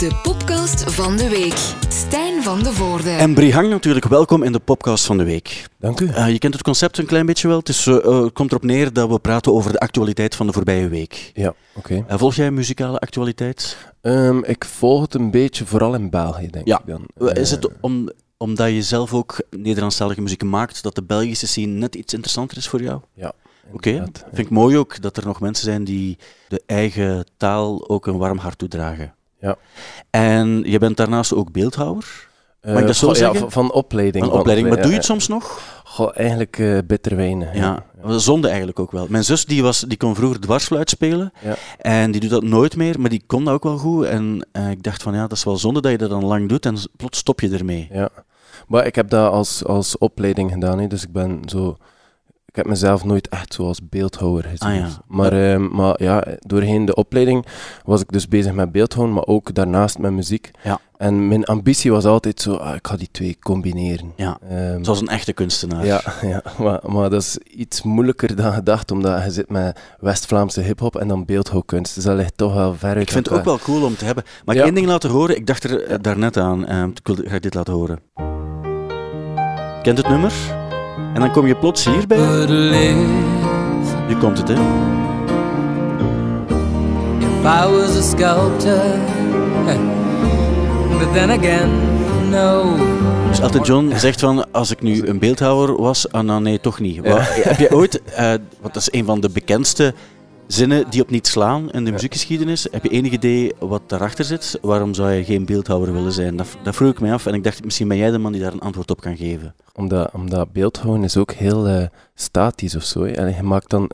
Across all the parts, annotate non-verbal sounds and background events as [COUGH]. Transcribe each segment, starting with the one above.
De podcast van de week. Stijn van de Voorde. En Brihang natuurlijk, welkom in de podcast van de week. Dank u. Uh, je kent het concept een klein beetje wel. Het is, uh, komt erop neer dat we praten over de actualiteit van de voorbije week. Ja, oké. Okay. Uh, volg jij muzikale actualiteit? Um, ik volg het een beetje, vooral in België, denk ja. ik dan. Is het om, omdat je zelf ook Nederlandstalige muziek maakt, dat de Belgische scene net iets interessanter is voor jou? Ja. Oké, okay. vind ik mooi ook dat er nog mensen zijn die de eigen taal ook een warm hart toedragen. Ja. En je bent daarnaast ook beeldhouwer? Mag ik dat zo? Ja, van opleiding. Van opleiding, maar doe je het soms nog? Goh, eigenlijk uh, bitter weinig. Ja, ja. zonde eigenlijk ook wel. Mijn zus die was, die kon vroeger dwarsfluit spelen ja. en die doet dat nooit meer, maar die kon dat ook wel goed. En uh, ik dacht van ja, dat is wel zonde dat je dat dan lang doet en plots stop je ermee. Ja, maar ik heb dat als, als opleiding gedaan, hè. dus ik ben zo... Ik heb mezelf nooit echt zo als beeldhouwer gezien. Ah, ja. maar, ja. Uh, maar ja, doorheen de opleiding was ik dus bezig met beeldhouden, maar ook daarnaast met muziek. Ja. En mijn ambitie was altijd zo, ah, ik ga die twee combineren. Ja, um, zoals een echte kunstenaar. Ja, [LAUGHS] ja maar, maar dat is iets moeilijker dan gedacht, omdat je zit met West-Vlaamse hip-hop en dan beeldhouwkunst. Dus dat ligt toch wel ver uit Ik vind het ook wel cool om te hebben. Maar ik één ding laten horen? Ik dacht er uh, daarnet aan. Um, ik wil graag dit laten horen. Kent het nummer? En dan kom je plots hierbij. Nu komt het, hè? If I was a sculptor, but then again, no. Dus Elton John zegt van, als ik nu een beeldhouwer was, ah, nou nee, toch niet. Ja. Wat, heb je ooit, uh, wat is een van de bekendste zinnen die op niet slaan in de muziekgeschiedenis, heb je enig idee wat daarachter zit? Waarom zou je geen beeldhouwer willen zijn? Dat, dat vroeg ik mij af en ik dacht, misschien ben jij de man die daar een antwoord op kan geven. Omdat, omdat beeldhouden is ook heel uh, statisch of zo. En je maakt dan,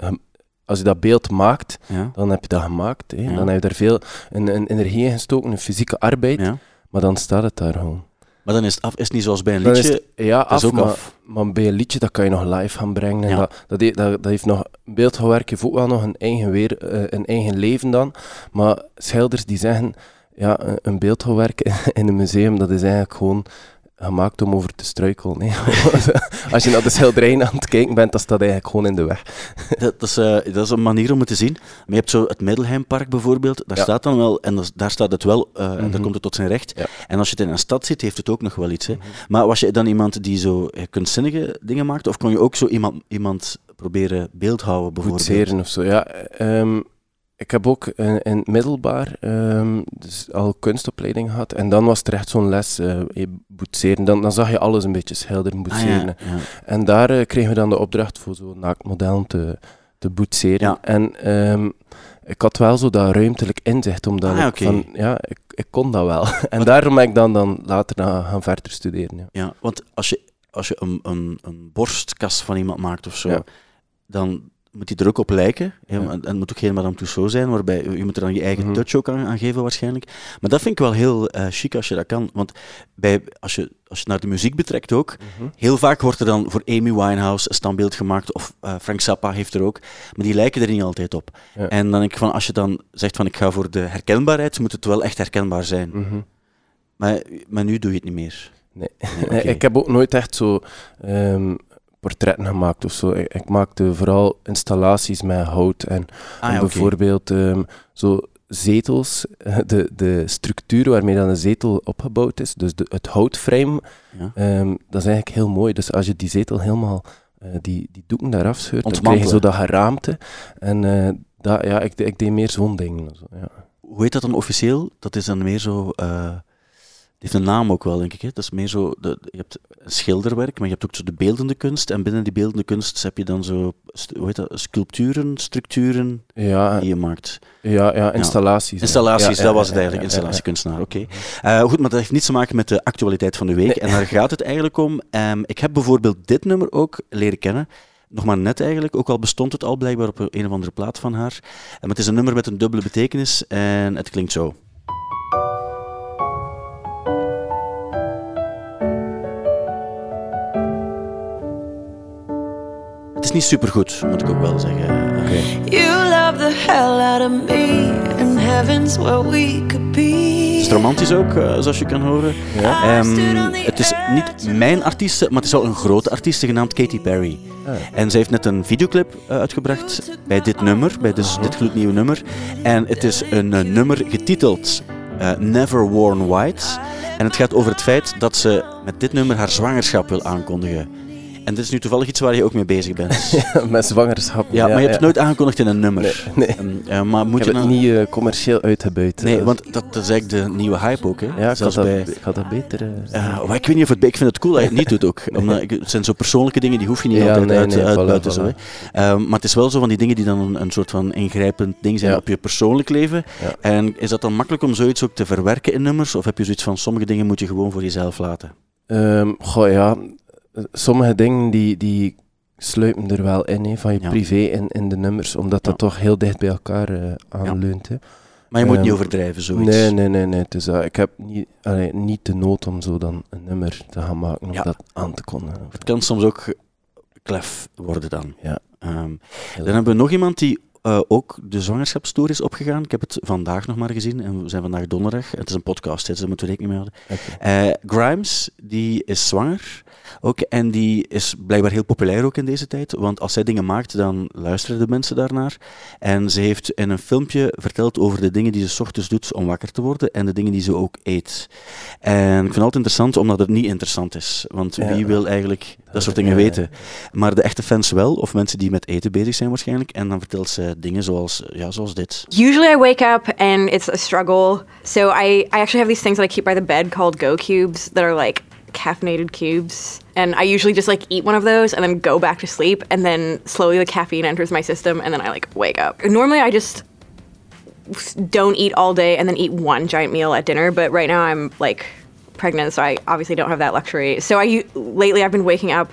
als je dat beeld maakt, ja. dan heb je dat gemaakt. Hè. Ja. Dan heb je daar veel een, een energie in gestoken, een fysieke arbeid, ja. maar dan staat het daar gewoon. Maar dan is het af, is het niet zoals bij een liedje. Het, ja, af, is ook maar, af. maar bij een liedje dat kan je nog live gaan brengen. Ja. Dat, dat, dat, dat, heeft nog, beeldhouwwerk heeft ook wel nog een eigen, weer, uh, een eigen leven dan. Maar schilders die zeggen, ja, een beeldhouwwerk [LAUGHS] in een museum, dat is eigenlijk gewoon gemaakt om over te struikelen. Nee. [LAUGHS] Als je naar de schilderijen aan het kijken bent, dan staat eigenlijk gewoon in de weg. [LAUGHS] dat, is, uh, dat is een manier om het te zien. Maar je hebt zo het Middelheimpark bijvoorbeeld, daar Ja. staat dan wel, en dat, daar staat het wel, uh, en daar Mhm. komt het tot zijn recht. Ja. En als je het in een stad zit, heeft het ook nog wel iets. Hè. Mhm. Maar was je dan iemand die zo eh, kunstzinnige dingen maakte, of kon je ook zo iemand, iemand proberen beeldhouden bijvoorbeeld? Boetseren of zo, ja. Um, ik heb ook in, in het middelbaar um, dus al kunstopleiding gehad. En dan was er echt zo'n les, uh, boetseren. Dan, dan zag je alles een beetje schilderen, boetseren. Ah, ja, ja. En daar uh, kregen we dan de opdracht voor zo'n naaktmodel te, te boetseren. Ja. En um, ik had wel zo dat ruimtelijk inzicht, omdat Ah, ik okay. van, ja, ik, ik kon dat wel. [LAUGHS] en daarom ben ik dan, dan later gaan, gaan verder studeren. Ja, ja want als je, als je een, een, een borstkast van iemand maakt of zo, dan moet die er ook op lijken. Ja. En het moet ook geen Madame Tussauds zijn, waarbij je moet er dan je eigen Mhm. touch ook aan, aan geven waarschijnlijk. Maar dat vind ik wel heel eh, chic als je dat kan. Want bij, als, je, als je naar de muziek betrekt ook, Mhm. heel vaak wordt er dan voor Amy Winehouse een standbeeld gemaakt, of eh, Frank Zappa heeft er ook, maar die lijken er niet altijd op. Ja. En dan denk ik van, als je dan zegt van ik ga voor de herkenbaarheid, moet het wel echt herkenbaar zijn. Mhm. Maar, maar nu doe je het niet meer. Nee. [LAUGHS] Ik heb ook nooit echt zo ehm, portretten gemaakt of zo. Ik, ik maakte vooral installaties met hout en, Ah, ja, bijvoorbeeld ehm, zo zetels, [LAUGHS] de, de structuur waarmee dan een zetel opgebouwd is, dus de, het houtframe, Ja. ehm, dat is eigenlijk heel mooi. Dus als je die zetel helemaal, eh, die, die doeken daar afscheurt, dan krijg je zo dat geraamte. En eh, dat, ja, ik, ik deed meer zo'n. Zo, ja. Hoe heet dat dan officieel? Dat is dan meer zo. eh, die heeft een naam ook wel, denk ik. Hè? Dat is meer zo. De, je hebt schilderwerk, maar je hebt ook zo de beeldende kunst. En binnen die beeldende kunst heb je dan zo. Hoe heet dat? Sculpturen, structuren Ja, die je maakt. ja, ja, installaties. Installaties, Ja, dat was het eigenlijk. Installatiekunstenaar, oké. Eh, goed, maar dat heeft niets te maken met de actualiteit van de week. Nee. En daar gaat het eigenlijk om. Ehm, ik heb bijvoorbeeld dit nummer ook leren kennen. Nog maar net eigenlijk, ook al bestond het al blijkbaar op een, of andere plaat van haar. Eh, Maar het is een nummer met een dubbele betekenis en het klinkt zo. Niet supergoed, moet ik ook wel zeggen. Oké. You love the hell out of me, and heaven's where we could be. Het is romantisch ook, eh, zoals je kan horen. Ja. Ehm, het is niet mijn artiest, maar het is wel een grote artiest genaamd Katy Perry. Ah. En zij heeft net een videoclip eh, uitgebracht bij dit nummer, bij dus dit gloednieuwe nummer. En het is een eh, nummer getiteld Never Worn White. En het gaat over het feit dat ze met dit nummer haar zwangerschap wil aankondigen. En dit is nu toevallig iets waar je ook mee bezig bent. [LAUGHS] Met zwangerschap. Ja, maar je hebt het nooit aangekondigd in een nummer. Nee, nee. Ehm, ja, maar moet Ik je heb het niet eh, commercieel uitgebuit. Nee, eh. want dat, dat is eigenlijk de nieuwe hype ook. Hè? Ja, Zelfs dat, bij... dat beter... Ja, maar ik weet niet of het... Ik vind het cool dat je het niet doet ook. [LAUGHS] Omdat het zijn zo persoonlijke dingen, die hoef je niet Ja, altijd nee, uit, nee, uit voilà, buiten. voilà. Ehm, maar het is wel zo van die dingen die dan een, een soort van ingrijpend ding zijn Ja. op je persoonlijk leven. Ja. En is dat dan makkelijk om zoiets ook te verwerken in nummers? Of heb je zoiets van, sommige dingen moet je gewoon voor jezelf laten? Ehm, goh, ja, sommige dingen die, die sluipen er wel in, van je Ja. privé in, in de nummers, omdat dat Ja. toch heel dicht bij elkaar eh, aanleunt. hè. Maar je moet Ehm, niet overdrijven, zoiets. Nee, nee, nee, nee. Dat. ik heb niet, allee, niet de nood om zo dan een nummer te gaan maken, om Ja. dat aan te kondigen. Het kan soms ook klef worden dan. Ja. Ehm, dan hebben we nog iemand die eh, ook de zwangerschapstoer is opgegaan. Ik heb het vandaag nog maar gezien en we zijn vandaag donderdag. Het is een podcast, dus daar moeten we rekening mee houden. Grimes, die is zwanger. Ook, en die is blijkbaar heel populair ook in deze tijd. Want als zij dingen maakt, dan luisteren de mensen daarnaar. En ze heeft in een filmpje verteld over de dingen die ze 's ochtends doet om wakker te worden. En de dingen die ze ook eet. En ik vind het altijd interessant, omdat het niet interessant is. Want Ja. wie wil eigenlijk dat soort dingen Ja, weten? Maar de echte fans wel, of mensen die met eten bezig zijn waarschijnlijk. En dan vertelt ze dingen zoals, ja, zoals dit. Usually I wake up and it's a struggle. So I, I actually have these things that I keep by the bed called Go Cubes that are like caffeinated cubes. And I usually just like eat one of those and then go back to sleep and then slowly the caffeine enters my system and then I like wake up. Normally I just don't eat all day and then eat one giant meal at dinner, but right now I'm like pregnant, so I obviously don't have that luxury. So I lately I've been waking up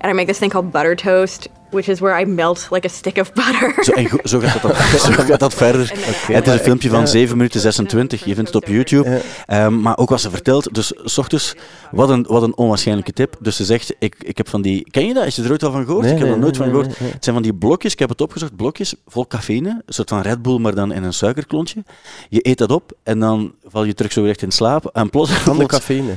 and I make this thing called butter toast, which is where I melt like a stick of [LAUGHS] butter. Zo, en zo, gaat dat, dan- [LAUGHS] zo gaat dat verder. En het is een filmpje van 7 minuten 26. Je vindt het op YouTube. Ehm, maar ook wat ze vertelt. Dus s ochtends, wat een, wat een onwaarschijnlijke tip. Dus ze zegt, ik, ik heb van die... Ken je dat? Is je er ooit al van gehoord? Nee, ik heb er nee, nooit nee, van gehoord. nee, nee. Het zijn van die blokjes, ik heb het opgezocht, blokjes vol cafeïne. Een soort van Red Bull, maar dan in een suikerklontje. Je eet dat op en dan val je terug zo recht in slaap. En plots... Van de [LAUGHS] cafeïne.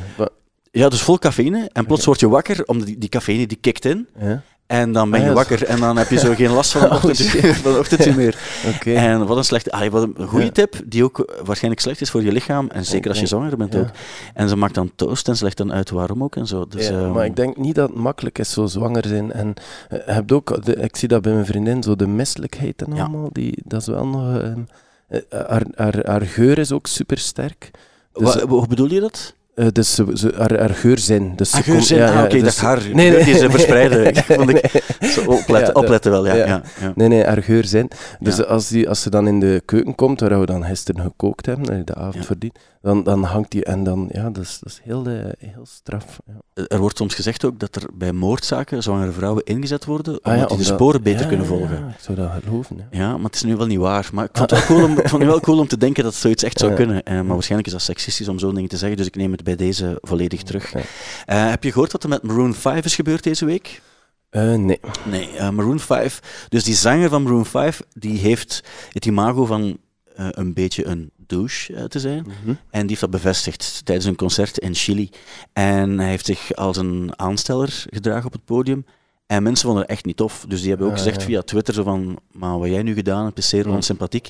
Ja, dus vol cafeïne. En plots word je wakker, omdat die, die cafeïne die kikt in. Ja? En dan ben Ah, je ja, wakker en dan heb je zo geen last van Oh, de de ochtend [LAUGHS] meer. En wat een slechte, allee, wat een goede Ja. tip, die ook waarschijnlijk slecht is voor je lichaam. En zeker als je denk- zwanger bent ook. En ze maakt dan toast en ze legt dan uit waarom ook en zo. Dus, Ja, ehm, maar ik denk niet dat het makkelijk is zo zwanger zijn. En hebt ook, de, ik zie dat bij mijn vriendin, zo de misselijkheid en allemaal. Die, dat is wel nog. ehm, eh, haar, haar, haar geur is ook super sterk. Dus, wa- hoe bedoel je dat? Eh, dus ze, ze, haar, haar geurzin. Dus Ah, geurzin. ja, Ah, oké, dus- dat haar. Nee, nee. [LAUGHS] Die ze verspreiden. [LAUGHS] Vond ik, zo opletten, Ja, opletten wel, ja. ja. Nee, nee, haar geurzin. Dus als, die, als ze dan in de keuken komt, waar we dan gisteren gekookt hebben, eh, de avond Ja. Dan, dan hangt die en dan, ja, dat is, dat is heel, eh, heel straf. Ja. Er wordt soms gezegd ook dat er bij moordzaken zwangere vrouwen ingezet worden, omdat Ah, ja, die de sporen beter ja, kunnen volgen. Ja, ik zou dat geloven. Ja. Ja, maar het is nu wel niet waar. Maar ik vond het [LAUGHS] wel cool om, ik vond het wel cool om te denken dat zoiets echt zou kunnen. Eh, maar waarschijnlijk is dat seksistisch om zo'n ding te zeggen, dus ik neem het bij deze volledig terug. Eh, heb je gehoord wat er met Maroon 5 is gebeurd deze week? Eh, nee. Nee, eh, Maroon 5. Dus die zanger van Maroon 5, die heeft het imago van eh, een beetje een douche eh, te zijn. Mhm. En die heeft dat bevestigd tijdens een concert in Chili. En hij heeft zich als een aansteller gedragen op het podium. En mensen vonden het echt niet tof. Dus die hebben ook Ah, gezegd ja. via Twitter zo van, maar wat jij nu gedaan hebt is zeer Mm. onsympathiek.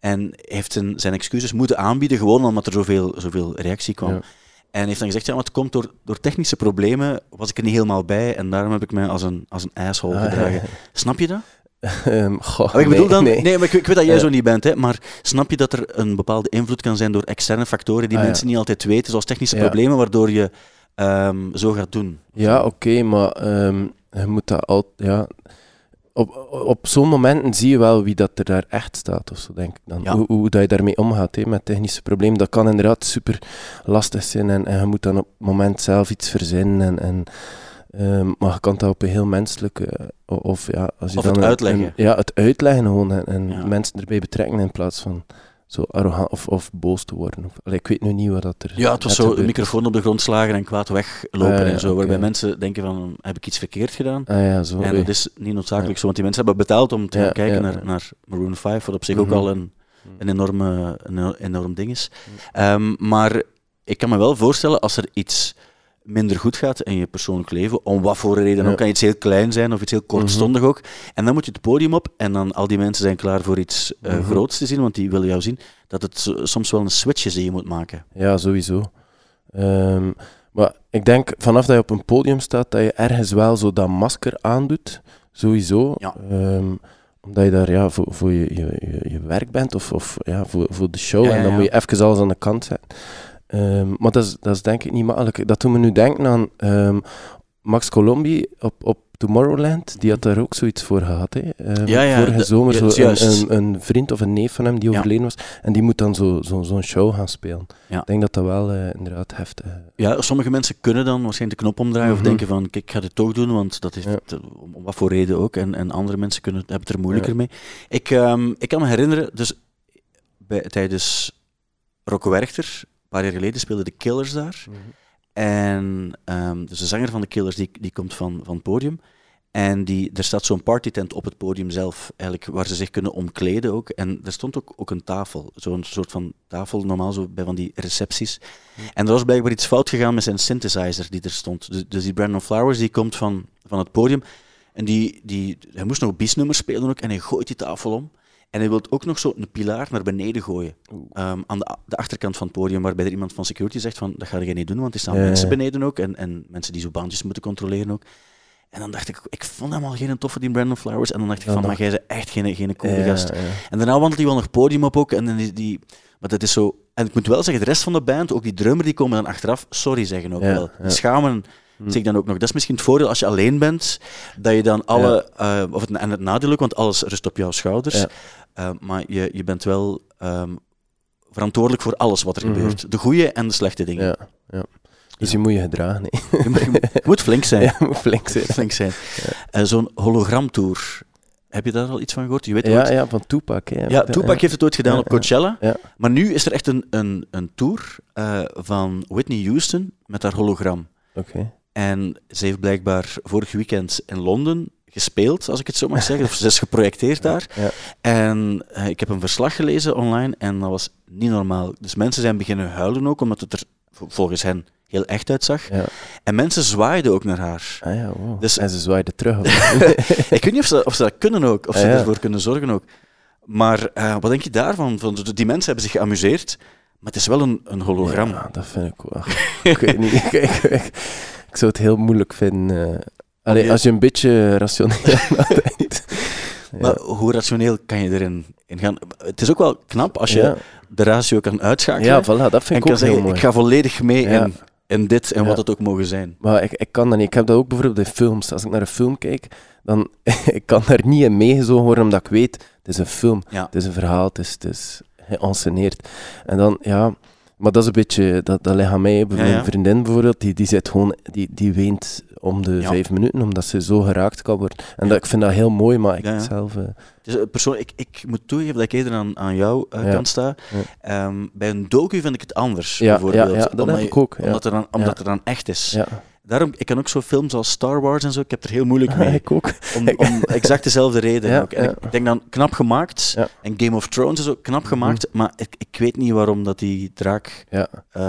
En heeft zijn, zijn excuses moeten aanbieden, gewoon omdat er zoveel, zoveel reactie kwam. Ja. En heeft dan gezegd, ja, maar het komt door, door technische problemen, was ik er niet helemaal bij en daarom heb ik mij als een, als een asshole Ah, gedragen. Snap je dat? [LAUGHS] Goh, Maar ik bedoel nee, dan, nee. nee, maar ik, ik weet dat jij Ja. zo niet bent, hè, maar snap je dat er een bepaalde invloed kan zijn door externe factoren die Ah, ja. mensen niet altijd weten, zoals technische Ja. problemen, waardoor je ehm, zo gaat doen? Ja, oké, maar ehm, je moet dat altijd, ja... Op, op zo'n momenten zie je wel wie dat er daar echt staat, of zo, denk ik dan. Ja. Hoe, hoe dat je daarmee omgaat, hè, met technische problemen. Dat kan inderdaad super lastig zijn en, en je moet dan op het moment zelf iets verzinnen. En, en, maar je kan dat op een heel menselijke... Of, ja, als je Of dan het een- uitleggen. een- ja, het uitleggen gewoon en, en Ja. mensen erbij betrekken in plaats van zo arrogant of, of boos te worden. Allee, ik weet nu niet wat dat er Ja, het was zo, is. microfoon op de grond slagen en kwaad weglopen Ah, ja, en zo, waarbij mensen denken van, heb ik iets verkeerd gedaan? Ah ja, zo. en dat is niet noodzakelijk zo, want die mensen hebben betaald om te gaan kijken naar, naar Maroon 5, wat op zich Mhm. ook al een, een, enorme, een enorm ding is. Ehm, maar ik kan me wel voorstellen, als er iets minder goed gaat in je persoonlijk leven, om wat voor reden ook, kan iets heel klein zijn of iets heel kortstondig ook, en dan moet je het podium op en dan al die mensen zijn klaar voor iets eh, Mhm. groots te zien, want die willen jou zien, dat het so- soms wel een switch is die je moet maken. Ja, sowieso. Ehm, maar ik denk vanaf dat je op een podium staat, dat je ergens wel zo dat masker aandoet. Sowieso. Ja. Ehm, omdat je daar ja, voor, voor je, je, werk bent of, of ja, voor, voor de show. Ja, en dan moet je even alles aan de kant zetten. Ehm, maar dat is, dat is denk ik niet makkelijk. Dat doet me nu denken aan ehm, Max Colombi op, op Tomorrowland. Die had daar ook zoiets voor gehad. Hè. Ehm, Ja, ja, vorige zomer ja, zo is een, een, een vriend of een neef van hem die overleden was. En die moet dan zo'n zo, zo'n show gaan spelen. Ik denk dat dat wel eh, inderdaad heftig is. Ja, sommige mensen kunnen dan waarschijnlijk de knop omdraaien of Mhm. denken van, kijk, ik ga dit toch doen, want dat het, eh, om, wat voor reden ook. En, en andere mensen kunnen, hebben het er moeilijker mee. Ik, ik kan me herinneren, dus bij, tijdens Rocco Werchter, paar jaar geleden, speelden de Killers daar. En ehm, dus de zanger van de Killers, die, die komt van, van het podium. En die, er staat zo'n partytent op het podium zelf, eigenlijk, waar ze zich kunnen omkleden ook. En er stond ook, ook een tafel, zo'n soort van tafel, normaal zo bij van die recepties. En er was blijkbaar iets fout gegaan met zijn synthesizer die er stond. Dus, dus die Brandon Flowers, die komt van, van het podium. En die, die, hij moest nog biesnummers spelen ook, en hij gooit die tafel om. En hij wil ook nog zo een pilaar naar beneden gooien. Ehm, aan de, de achterkant van het podium, waarbij er iemand van security zegt van, dat ga je niet doen, want er staan Ja, mensen beneden ook. En, en mensen die zo bandjes moeten controleren ook. En dan dacht ik, ik vond hem al geen toffe, die Brandon Flowers. En dan dacht ik van, nog. maar jij bent echt geen, geen coole Ja, gast. ja. En daarna wandelt hij wel nog podium op ook. En dan die, die, maar dat is zo... En ik moet wel zeggen, de rest van de band, ook die drummer, die komen dan achteraf sorry zeggen ook wel. Die schamen Hm. zich dan ook nog. Dat is misschien het voordeel als je alleen bent, dat je dan alle... eh, of het, en het nadeel ook, want alles rust op jouw schouders. Ja. Eh, maar je, je bent wel ehm, verantwoordelijk voor alles wat er Mhm. gebeurt. De goede en de slechte dingen. Ja, ja. Dus je moet je gedragen. hè. [LAUGHS] Je, moet, je moet- flink zijn. [LAUGHS] Ja, je moet flink zijn. Flink zijn. Eh, Zo'n hologramtour. Heb je daar al iets van gehoord? Je weet Ja, ooit- ja, van Tupac. Hè. Ja, Tupac heeft het ooit gedaan Ja, op Coachella. ja. Maar nu is er echt een, een, een tour van Whitney Houston met haar hologram. Oké. En ze heeft blijkbaar vorig weekend in Londen gespeeld, als ik het zo mag zeggen. Of ze is geprojecteerd daar. Ja. En eh, ik heb een verslag gelezen online en dat was niet normaal. Dus mensen zijn beginnen huilen ook, omdat het er vol- volgens hen heel echt uitzag. Ja. En mensen zwaaiden ook naar haar. Ah ja, wow. Dus- En ze zwaaiden terug. [LAUGHS] ik weet niet of ze, of ze dat kunnen ook, of ze Ah, ja. ervoor kunnen zorgen ook. Maar eh, wat denk je daarvan? Van, die mensen hebben zich geamuseerd, maar het is wel een, een hologram. Ja, dat vind ik wel. [LAUGHS] ik weet niet. Ik, zou het heel moeilijk vinden. eh. Allee, als je een beetje rationeel [LAUGHS] nadenkt. [LAUGHS] Ja. Maar hoe rationeel kan je erin in gaan? Het is ook wel knap als je ja. de ratio kan uitschakelen. ja, voilà, dat en vind ik kan ook heel mooi. ik ga volledig mee Ja. in, in dit en wat het ook mogen zijn. Maar ik, ik kan dat niet. Ik heb dat ook bijvoorbeeld in films. Als ik naar een film kijk, dan [LAUGHS] ik kan daar niet in meegezogen worden, omdat ik weet, het is een film. Het is een verhaal, het is, het is geënceneerd. En dan, ja... Maar dat is een beetje, dat, dat ligt aan mij. Mijn ja. vriendin bijvoorbeeld, die, die zit gewoon, die, die weent om de Ja. vijf minuten, omdat ze zo geraakt kan worden. En dat, ik vind dat heel mooi, maar ik zelf... eh, Dus, eh, persoon, ik, ik moet toegeven dat ik eerder aan, aan jouw eh, Ja. kant sta. Ehm, bij een docu vind ik het anders, bijvoorbeeld. ja, dat Omdat heb je- ik ook. Ja. Omdat, er dan, omdat er dan echt is. Daarom, ik kan ook zo films als Star Wars en zo, ik heb er heel moeilijk [LAUGHS] mee. ik ook. Om, [LAUGHS] om exact dezelfde reden Ja, ook. En ja. ik denk dan knap gemaakt. Ja. En Game of Thrones is ook knap gemaakt. Maar ik, ik weet niet waarom dat die draak eh,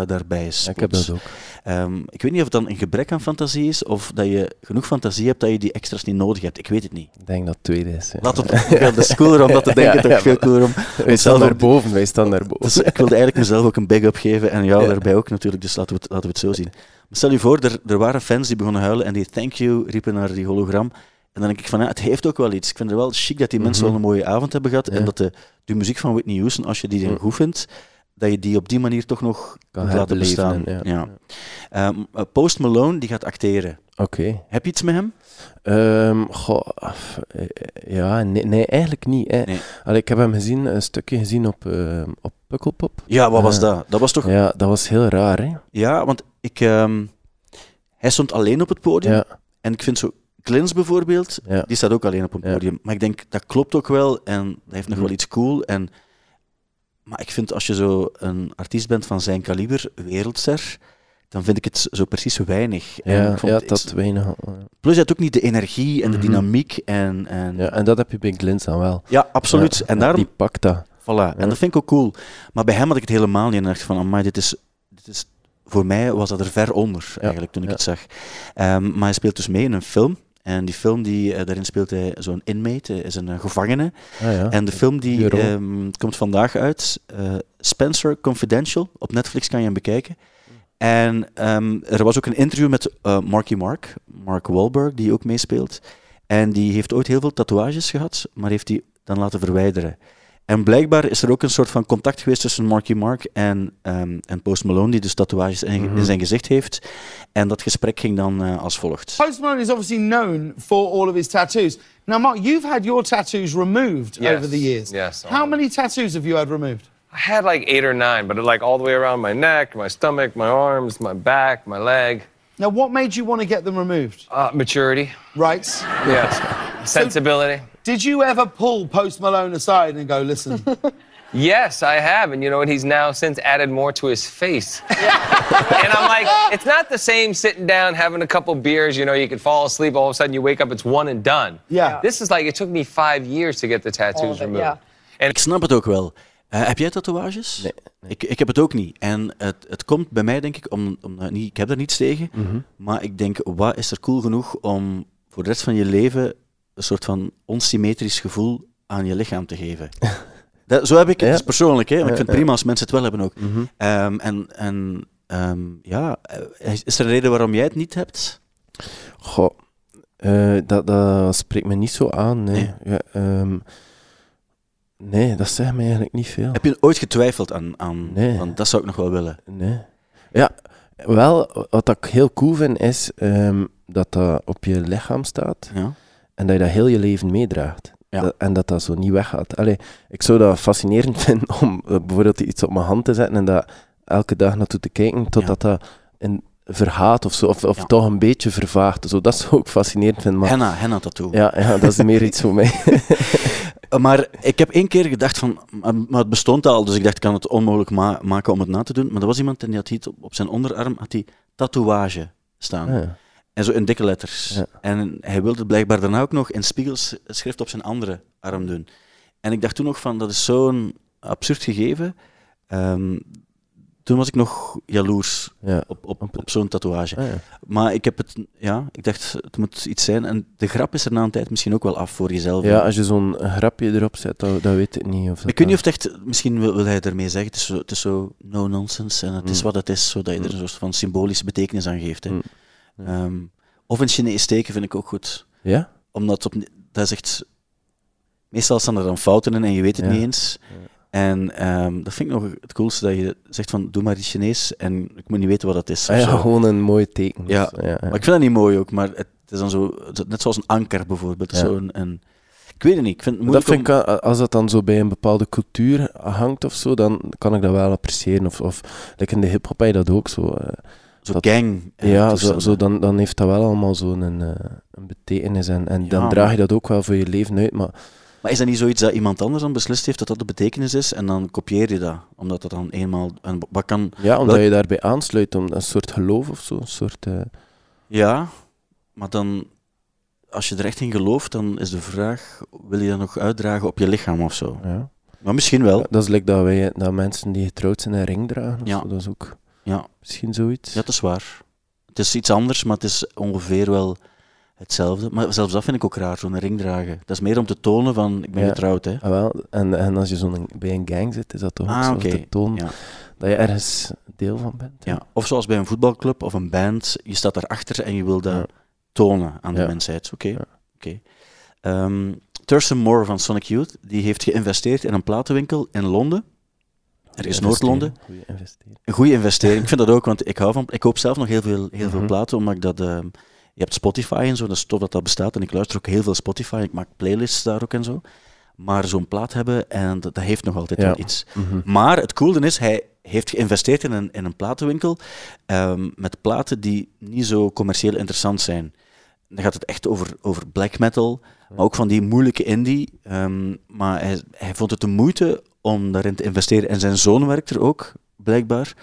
daarbij is. ik heb dat ook. Ehm, ik weet niet of het dan een gebrek aan fantasie is. Of dat je genoeg fantasie hebt dat je die extra's niet nodig hebt. Ik weet het niet. Ik denk dat het tweede is. Ja. Laat het, ja, dat is cooler om dat te [LAUGHS] denken. Toch veel cooler om. Wij staan zelf daar ook- boven, wij staan. Dus ik wilde eigenlijk mezelf ook een big-up geven. En jou daarbij ook natuurlijk. Dus laten we het, laten we het zo zien. Stel je voor, er, er waren fans die begonnen huilen. En die thank you riepen naar die hologram. En dan denk ik van, ja, het heeft ook wel iets. Ik vind het wel chic dat die mensen Mhm. wel een mooie avond hebben gehad. Ja. En dat de, de muziek van Whitney Houston, als je die dan goed vindt, dat je die op die manier toch nog Kan laten bestaan. en- ja. Ja. Ehm, eh, Post Malone, die gaat acteren. Oké. Heb je iets met hem? Ehm, goh, eh, eh, ja, nee, nee, eigenlijk niet. Hè. Nee. Allee, ik heb hem gezien, een stukje gezien op, ehm op Pukkelpop. Ja, wat was Eh, dat? Dat was toch... Ja, Ja, dat was heel raar, hè? want ik... ehm, hij stond alleen op het podium. Ja, En ik vind zo... Clins bijvoorbeeld, ja. die staat ook alleen op een Ja. podium. Maar ik denk, dat klopt ook wel. En dat heeft nog Mhm. wel iets cool. En, maar ik vind, als je zo een artiest bent van zijn kaliber, wereldster, dan vind ik het zo precies weinig. En Ja, ik vond ja, het- dat weinig. Plus, je had ook niet de energie en de Mhm. dynamiek. En, en, Ja, en dat heb je bij Glins dan wel. Ja, absoluut. Ja, en daarom, Die pakt dat. voilà. En dat vind ik ook cool. Maar bij hem had ik het helemaal niet. En dacht van, amai, dit is, dit is voor mij was dat er ver onder, eigenlijk, toen ik ja. het zag. Ehm, maar hij speelt dus mee in een film. En die film, die, eh, daarin speelt hij zo'n inmate, is een eh, gevangene. Ah, ja. En de film die ehm, komt vandaag uit, eh, Spencer Confidential. Op Netflix kan je hem bekijken. En ehm, er was ook een interview met Marky Mark, Mark Wahlberg, die ook meespeelt. En die heeft ooit heel veel tatoeages gehad, maar heeft die dan laten verwijderen. En blijkbaar is er ook een soort van contact geweest tussen Marky Mark en, ehm, en Post Malone, die dus tatoeages in, Mhm. in zijn gezicht heeft. En dat gesprek ging dan eh, als volgt. Post Malone is obviously known for all of his tattoos. Now, Mark, you've had your tattoos removed Yes, over the years. yes, How many tattoos have you had removed? I had like eight or nine, but like all the way around my neck, my stomach, my arms, my back, my leg. Now, what made you want to get them removed? Uh, maturity. Right. Yes. [LAUGHS] Sensibility. Did you ever pull Post Malone aside and go, listen, [LAUGHS] Yes, I have. And you know what? He's now since added more to his face. [LAUGHS] and I'm like, it's not the same sitting down, having a couple beers. You know, you could fall asleep. All of a sudden, you wake up, it's one and done. Yeah. This is like, it took me five years to get the tattoos removed. Ik snap het ook wel. Eh, heb jij tatoeages? Nee, Ik, ik heb het ook niet. En het, het komt bij mij, denk ik, om, om niet, ik heb er niets tegen. Mhm. Maar ik denk, wat is er cool genoeg om voor de rest van je leven een soort van onsymmetrisch gevoel aan je lichaam te geven? [LAUGHS] Dat, zo heb ik het Ja. dus persoonlijk, hè, want ik vind het prima als mensen het wel hebben ook. Mhm. Ehm, en en ehm, ja, eh, is er een reden waarom jij het niet hebt? Goh, eh, dat, dat spreekt me niet zo aan. Nee, Nee. Ja, ehm, nee dat zegt me eigenlijk niet veel. Heb je ooit getwijfeld aan, aan Nee. want dat zou ik nog wel willen. Nee. Ja, wel, wat ik heel cool vind, is dat dat op je lichaam staat Ja? En dat je dat heel je leven meedraagt. Ja. Dat- en dat dat zo niet weggaat. Allee, ik zou dat fascinerend [LAUGHS] vinden om eh, bijvoorbeeld iets op mijn hand te zetten en dat elke dag naartoe te kijken, totdat dat in vergaat of zo, of, of Ja. toch een beetje vervaagt. Zo, dat zou ik fascinerend vinden. Maar, Henna, henna tattoo. ja, ja, dat is meer iets voor mij. [LAUGHS] Maar ik heb één keer gedacht van, maar- het bestond al, dus ik dacht ik kan het onmogelijk ma- maken om het na te doen. Maar er was iemand en die had hier op, op zijn onderarm had die tatoeage staan. Ah, ja. En zo in dikke letters. Ja. En hij wilde het blijkbaar daarna ook nog in spiegels schrift op zijn andere arm doen. En ik dacht toen nog van, dat is zo'n absurd gegeven. Ehm, toen was ik nog jaloers Ja. op, op, op zo'n tatoeage. Ah, ja. Maar ik heb het, ja, ik dacht, het moet iets zijn. En de grap is er na een tijd misschien ook wel af voor jezelf. ja, als je zo'n grapje erop zet, dan, dan weet ik niet of dat Ik weet niet dan- of het echt, misschien wil, wil hij ermee zeggen, het is zo, het is zo no nonsense en het is Mm. wat het is, zodat je er een soort van symbolische betekenis aan geeft. Hè. Mm. Ehm, of een Chinees steken vind ik ook goed. Ja? Omdat op, dat is echt, meestal staan er dan fouten in en je weet het Ja. niet eens. En ehm, dat vind ik nog het coolste, dat je zegt van, doe maar die Chinees en ik moet niet weten wat dat is. Ah ja, gewoon een mooi teken. Ja, Dus. Maar ik vind dat niet mooi ook, maar het is dan zo, net zoals een anker bijvoorbeeld. Ja. Zo een, een, ik weet het niet, ik vind het dat vind om- ik, als dat dan zo bij een bepaalde cultuur hangt of zo, dan kan ik dat wel appreciëren. Of, of like in de hip-hop heb je dat ook zo. eh. Zo dat- gang. eh, ja, zo, zo, dan, dan heeft dat wel allemaal zo'n een, eh, een betekenis. En, en dan draag je dat ook wel voor je leven uit. Maar Maar is dat niet zoiets dat iemand anders dan beslist heeft dat dat de betekenis is en dan kopieer je dat? Omdat dat dan eenmaal... En wat kan... ja, omdat Welk- je daarbij aansluit, om een soort geloof of zo. Een soort, eh, Ja, maar dan... Als je er echt in gelooft, dan is de vraag, wil je dat nog uitdragen op je lichaam of zo? ja. Maar misschien wel. Dat is like dat, wij, dat mensen die getrouwd zijn een ring dragen. Ja. zo. Dat is ook Ja, misschien zoiets. ja, dat is waar. Het is iets anders, maar het is ongeveer wel hetzelfde. Maar zelfs dat vind ik ook raar, zo'n ring dragen. Dat is meer om te tonen van, ik ben Ja. getrouwd, hè. Ah, wel. En, en als je zo'n, bij een gang zit, is dat toch ook Ah, zo oké. te tonen Ja. dat je ergens deel van bent. hè? Ja. Of zoals bij een voetbalclub of een band, je staat daarachter en je wil dat Ja. tonen aan de mensheid. Oké. Oké. Ehm, Thurston Moore van Sonic Youth, die heeft geïnvesteerd in een platenwinkel in Londen. Er is Noord-Londen. goeie investering. Een goede investering. Ik vind dat ook, want ik hou van... Ik koop zelf nog heel veel, heel veel Mhm. platen, omdat ik dat... ehm, je hebt Spotify en zo, dat is tof dat dat bestaat. En ik luister ook heel veel Spotify. Ik maak playlists daar ook en zo. Maar zo'n plaat hebben, en dat, dat heeft nog altijd Ja. wel iets. Mhm. Maar het coole is, hij heeft geïnvesteerd in een, in een platenwinkel ehm, met platen die niet zo commercieel interessant zijn. Dan gaat het echt over, over black metal, maar ook van die moeilijke indie. Ehm, maar hij, hij vond het de moeite om daarin te investeren. En zijn zoon werkt er ook, blijkbaar.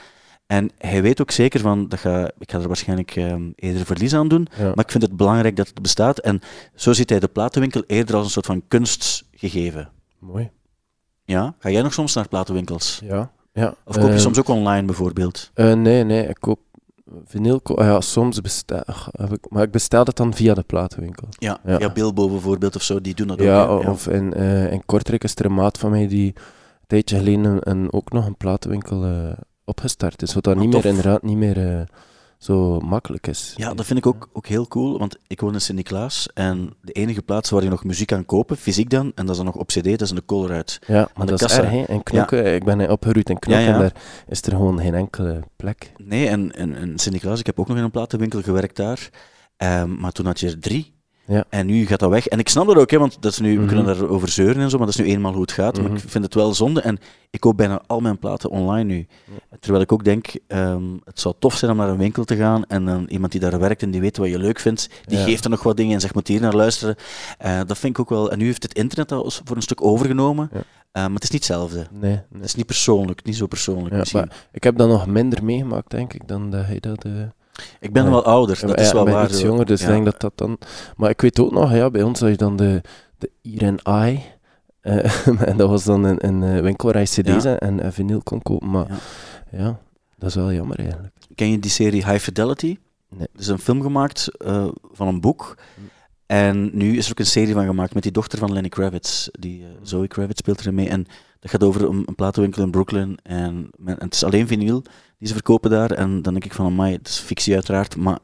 En hij weet ook zeker van, dat ga, ik ga er waarschijnlijk ehm, eerder verlies aan doen, Ja. maar ik vind het belangrijk dat het bestaat. En zo ziet hij de platenwinkel eerder als een soort van kunstgegeven. Mooi. Ja? Ga jij nog soms naar platenwinkels? Ja. Ja, Of koop je ehm, soms ook online bijvoorbeeld? eh, nee, nee, ik koop vinyl. ko- ah ja, soms bestel ik, maar ik bestel het dan via de platenwinkel. Ja, ja. via Bilbo bijvoorbeeld of zo, die doen dat Ja, ook. hè? of in, in Kortrijk is er een maat van mij die tijdje geleden een, ook nog een platenwinkel eh, opgestart is. Wat dat Ah, niet tof. meer, inderdaad niet meer eh, zo makkelijk is. Ja, dat vind ik ook, ook heel cool, want ik woon in Sint-Niklaas en de enige plaats waar je nog muziek kan kopen, fysiek dan, en dat is dan nog op cd, dat is in de Colruyt. Ja, maar dat is erg, hè. In Knokke, ik ben opgeroeid in Knokke Ja, ja. en daar is er gewoon geen enkele plek. Nee, en, en, en Sint-Niklaas, ik heb ook nog in een platenwinkel gewerkt daar, Ehm, maar toen had je er drie. Ja. En nu gaat dat weg. En ik snap dat ook, hè, want dat is nu, we Mhm. kunnen daarover zeuren en zo, maar dat is nu eenmaal hoe het gaat. Maar Mhm. ik vind het wel zonde en ik koop bijna al mijn platen online nu. Terwijl ik ook denk, ehm, het zou tof zijn om naar een winkel te gaan en dan iemand die daar werkt en die weet wat je leuk vindt, die Ja. geeft er nog wat dingen en zegt, moet hier naar luisteren. Eh, dat vind ik ook wel. En nu heeft het internet dat als- voor een stuk overgenomen. Eh, maar het is niet hetzelfde. Nee, nee. Het is niet persoonlijk, niet zo persoonlijk Ja, maar ik heb dat nog minder meegemaakt, denk ik, dan dat hij dat... eh, Ik ben Ja. wel ouder, dat is wel ik ben waar. iets jonger, dus ik denk dat dat dan... Maar ik weet ook nog, ja, bij ons had je dan de, de Ear and Eye. eh, [LAUGHS] en dat was dan een, een eh, winkel waar je cd's en, en vinyl kon kopen. Maar Ja. dat is wel jammer eigenlijk. Ken je die serie High Fidelity? Nee. Er is een film gemaakt eh, van een boek. En nu is er ook een serie van gemaakt met die dochter van Lenny Kravitz. Die, eh, Zoe Kravitz speelt erin mee. En dat gaat over een, een platenwinkel in Brooklyn. En, men- en het is alleen vinyl die ze verkopen daar. En dan denk ik van, amai, het is fictie uiteraard. Maar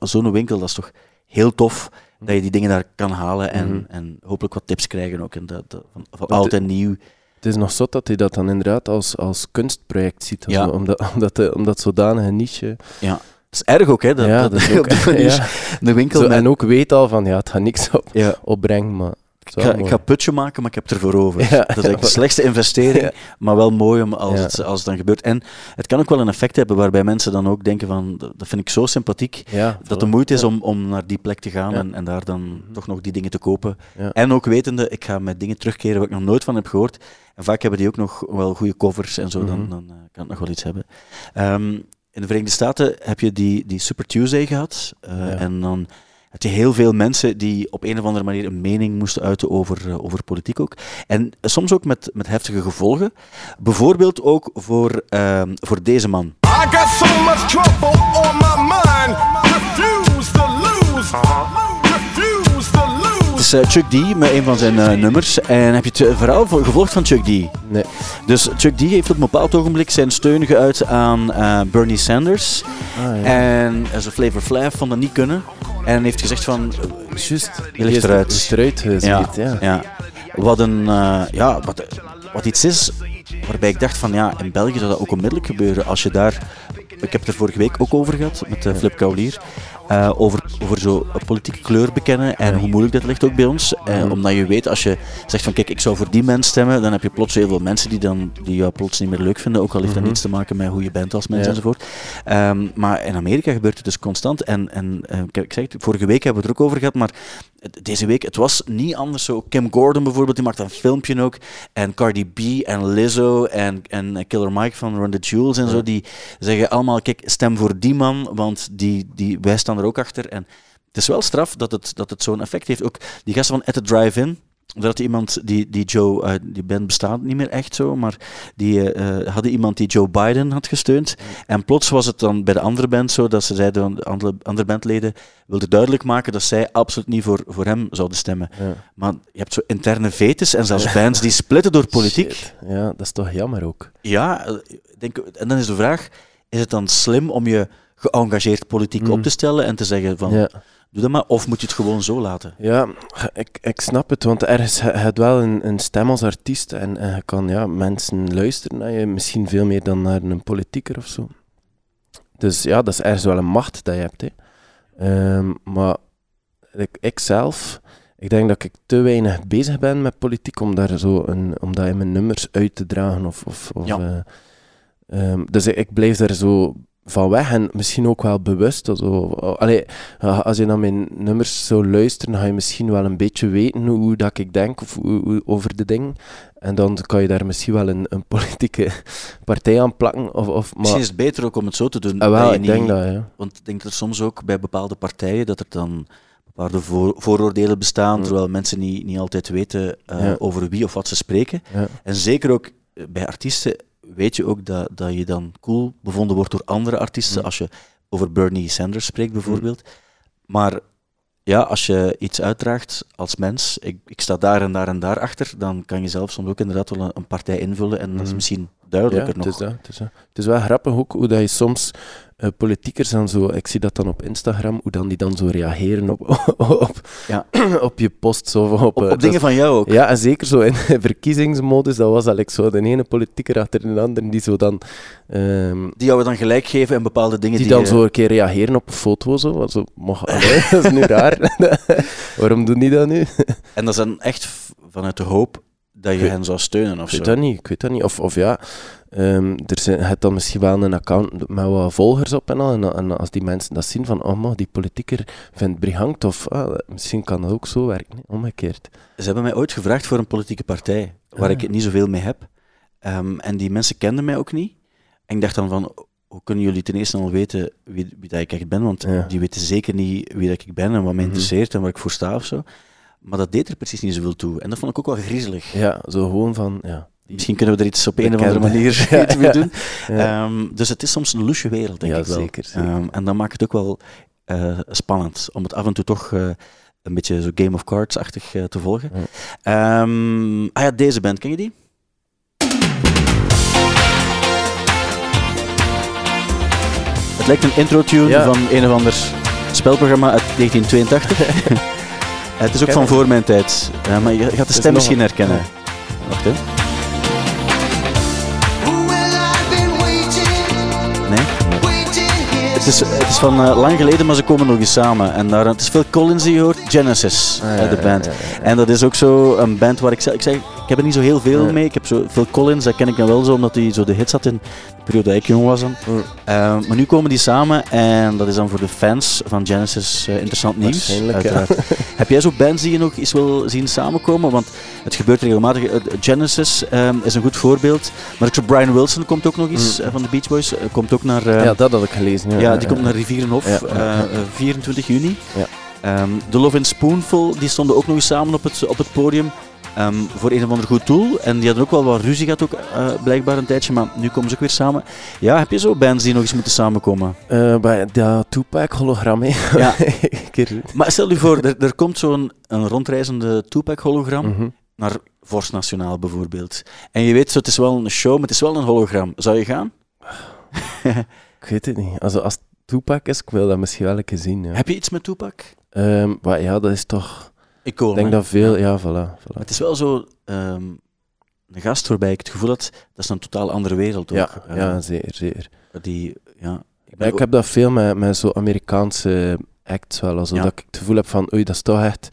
zo'n winkel, dat is toch heel tof dat je die dingen daar kan halen. En, Mhm. en hopelijk wat tips krijgen ook. En dat, dat- van, oud en nieuw. Het is nog zot dat hij dat dan inderdaad als, als kunstproject ziet. Ja. zo, omdat, omdat, de, omdat zodanige niche... Ja. Het is erg ook, hè? Dat, ja, dat, dat is [LAUGHS] ook... op die [LAUGHS] manier ja. een winkel Zo, met- en ook weet al van, ja, het gaat niks op, opbrengen, maar... Ik ga, ik ga putje maken, maar ik heb het ervoor over. Ja, dat is eigenlijk de slechtste [LAUGHS] investering, Ja. maar wel mooi om als, Ja. het, als het dan gebeurt. En het kan ook wel een effect hebben waarbij mensen dan ook denken van, dat vind ik zo sympathiek, dat de moeite is om, om naar die plek te gaan en, en daar dan toch nog die dingen te kopen. En ook wetende, ik ga met dingen terugkeren waar ik nog nooit van heb gehoord. En vaak hebben die ook nog wel goede covers en zo, dan, Mhm. dan eh, kan het nog wel iets hebben. Ehm, in de Verenigde Staten heb je die, die Super Tuesday gehad. eh. En dan had je heel veel mensen die op een of andere manier een mening moesten uiten over, eh, over politiek ook. En soms ook met, met heftige gevolgen. Bijvoorbeeld ook voor, ehm, voor deze man. I got so much trouble on my mind. Refuse to lose. Is eh, Chuck D met een van zijn eh, nummers. En heb je het eh, verhaal vo- gevolgd van Chuck D? Nee. Dus Chuck D heeft op een bepaald ogenblik zijn steun geuit aan Bernie Sanders. Ah, ja. En zijn Flavor Flav vond dat niet kunnen. En heeft gezegd van... Juist. Je ligt eruit. is eruit gezet, ja. ja. Wat, een, ja, wat, wat iets is waarbij ik dacht van ja, in België zou dat ook onmiddellijk gebeuren. Als je daar, ik heb het er vorige week ook over gehad met Flip Kaulier, eh, over, over zo politieke kleur bekennen en hoe moeilijk dat ligt ook bij ons. Eh, Mhm. Omdat je weet, als je zegt van kijk, ik zou voor die mens stemmen, dan heb je plots heel veel mensen die, dan, die jou plots niet meer leuk vinden, ook al heeft dat Mhm. niets te maken met hoe je bent als mens Ja. enzovoort. Ehm, maar in Amerika gebeurt het dus constant. En, en eh, kijk, ik zeg het, vorige week hebben we het er ook over gehad, maar deze week, het was niet anders zo. Kim Gordon bijvoorbeeld, die maakt een filmpje ook. En Cardi B en Lizzo en, en Killer Mike van Run the Jewels en zo, die zeggen allemaal, kijk, stem voor die man, want die, die, wij staan er ook achter. En het is wel straf dat het, dat het zo'n effect heeft. Ook die gasten van At the Drive-In, had iemand, die, die Joe, eh, die band bestaat niet meer echt zo, maar die eh, eh, hadden iemand die Joe Biden had gesteund. En plots was het dan bij de andere band zo dat ze zeiden, de andere, andere bandleden wilden duidelijk maken dat zij absoluut niet voor, voor hem zouden stemmen. Ja. Maar je hebt zo interne vetes en zelfs bands die splitten door politiek. Shit. Ja, dat is toch jammer ook. Ja, denk, en dan is de vraag, is het dan slim om je geëngageerd politiek Mm. op te stellen en te zeggen van, Ja. doe dat maar, of moet je het gewoon zo laten? Ja, ik, ik snap het, want ergens je je wel een, een stem als artiest en, en je kan ja, mensen luisteren naar je, misschien veel meer dan naar een politieker of zo. Dus ja, dat is ergens wel een macht dat je hebt. Hè. Ehm, maar ik, ik zelf, ik denk dat ik te weinig bezig ben met politiek om daar zo een, om dat in mijn nummers uit te dragen. Of, of, of, Ja. eh, ehm, dus ik, ik blijf daar zo van weg en misschien ook wel bewust. Zo. Allee, ja, als je naar mijn nummers zou luisteren, dan ga je misschien wel een beetje weten hoe, dat ik denk of hoe, hoe- over de dingen. En dan kan je daar misschien wel een, een politieke [LAUGHS] partij aan plakken. Of, of, maar, Misschien is het beter ook om het zo te doen. Ah, wel, ik denk dat, ja. Want ik denk dat er soms ook bij bepaalde partijen dat er dan bepaalde voor- vooroordelen bestaan, Mm. terwijl mensen niet, niet altijd weten eh, Ja. over wie of wat ze spreken. En zeker ook eh, bij artiesten weet je ook dat, dat je dan cool bevonden wordt door andere artiesten. Mm. Als je over Bernie Sanders spreekt bijvoorbeeld. Maar ja, als je iets uitdraagt als mens, ik, ik sta daar en daar en daar achter, dan kan je zelf soms ook inderdaad wel een, een partij invullen. En dat is Mm. misschien Ja, duidelijker het nog. is, dat, het, is dat. het is wel grappig ook hoe dat je soms eh, politiekers en zo, ik zie dat dan op Instagram, hoe dan die dan zo reageren op, [LAUGHS] op, Ja. [CLEARS THROAT] op je post. Zo, op, Op, eh, op dingen van jou ook. Ja, en zeker zo in [LAUGHS] verkiezingsmodus, dat was eigenlijk zo de ene politieker achter de andere die zo dan... ehm, Die jou dan gelijk geven en bepaalde dingen die die, dan je- zo een keer reageren op een foto, zo. zo mag, [LAUGHS] allee, dat is nu raar. Waarom doen die dat nu? En dat is dan echt vanuit de hoop dat je hen zou steunen of Ik zo. weet dat niet, ik weet dat niet. Of, of ja, ehm, er zijn, je hebt dan misschien wel een account met wat volgers op en al. En, en als die mensen dat zien van, oh maar die politieker vindt Brihang tof, ah, misschien kan dat ook zo werken, omgekeerd. Ze hebben mij ooit gevraagd voor een politieke partij, waar Ah. ik niet zoveel mee heb. Ehm, en die mensen kenden mij ook niet. En ik dacht dan van, hoe kunnen jullie ten eerste al weten wie, wie dat ik echt ben? Want Ja. die weten zeker niet wie dat ik ben en wat mij Mhm. interesseert en waar ik voor sta of zo. Maar dat deed er precies niet zoveel toe. En dat vond ik ook wel griezelig. Ja, zo gewoon van, ja. Misschien kunnen we er iets op een of andere manier Ja, [LAUGHS] iets [LAUGHS] mee doen. Ja. Ehm, dus het is soms een loesje wereld, denk Ja, ik wel. zeker, zeker. Ehm, en dat maakt het ook wel eh, spannend om het af en toe toch eh, een beetje zo Game of Cards-achtig eh, te volgen. Ehm, ah ja, deze band, ken je die? Het lijkt een intro-tune van een of ander spelprogramma uit 1982. [LAUGHS] het is ook Ken van voor mijn tijd. Maar je gaat de stem misschien herkennen. Wacht, hè. Nee? Het is, het is van eh, lang geleden, maar ze komen nog eens samen. En daar, het is Phil Collins die je hoort, Genesis, Ah, eh, ja, de band. ja, ja, ja. En dat is ook zo een band waar ik zeg, ik zeg, ik heb er niet zo heel veel Nee. mee. Ik heb zo Phil Collins, dat ken ik dan wel zo, omdat hij zo de hits had in de periode dat ik jong was dan. Mm. Eh, maar nu komen die samen en dat is dan voor de fans van Genesis eh, interessant nieuws. [LAUGHS] Heb jij zo bands die je nog eens wil zien samenkomen? Want het gebeurt regelmatig. Genesis eh, is een goed voorbeeld. Maar ook zo Brian Wilson komt ook nog eens Mm. van de Beach Boys. komt ook naar... eh, ja, dat had ik gelezen. Ja, ja, die komt naar Rivierenhof, Ja, ja, eh, ja. eh, 24 juni. Ja. Ehm, de Love in Spoonful, die stonden ook nog eens samen op het, op het podium. ehm, voor een of ander goed doel. En die hadden ook wel wat ruzie gehad, ook, eh, blijkbaar een tijdje. Maar nu komen ze ook weer samen. Ja, heb je zo bands die nog eens moeten samenkomen? Eh, bij dat Tupac-hologram, hè. Ja. [LAUGHS] Maar stel je voor, er, er komt zo'n een rondreizende Tupac-hologram Mhm. naar Vorst Nationaal bijvoorbeeld. En je weet, zo, het is wel een show, maar het is wel een hologram. Zou je gaan? Ik weet het niet. Also, als het Tupac is, ik wil dat misschien wel een keer zien. Ja. Heb je iets met Tupac? Ehm, maar ja, dat is toch... Ik denk dat veel... Ja. Voilà. voilà. Het is wel zo ehm, een gast waarbij ik het gevoel had, dat is een totaal andere wereld ook. Ja, Eh, ja, zeker, zeker. Die, ja, ik heb dat veel met, met zo Amerikaanse acts wel. Also, Ja. Dat ik het gevoel heb van, oei, dat is toch echt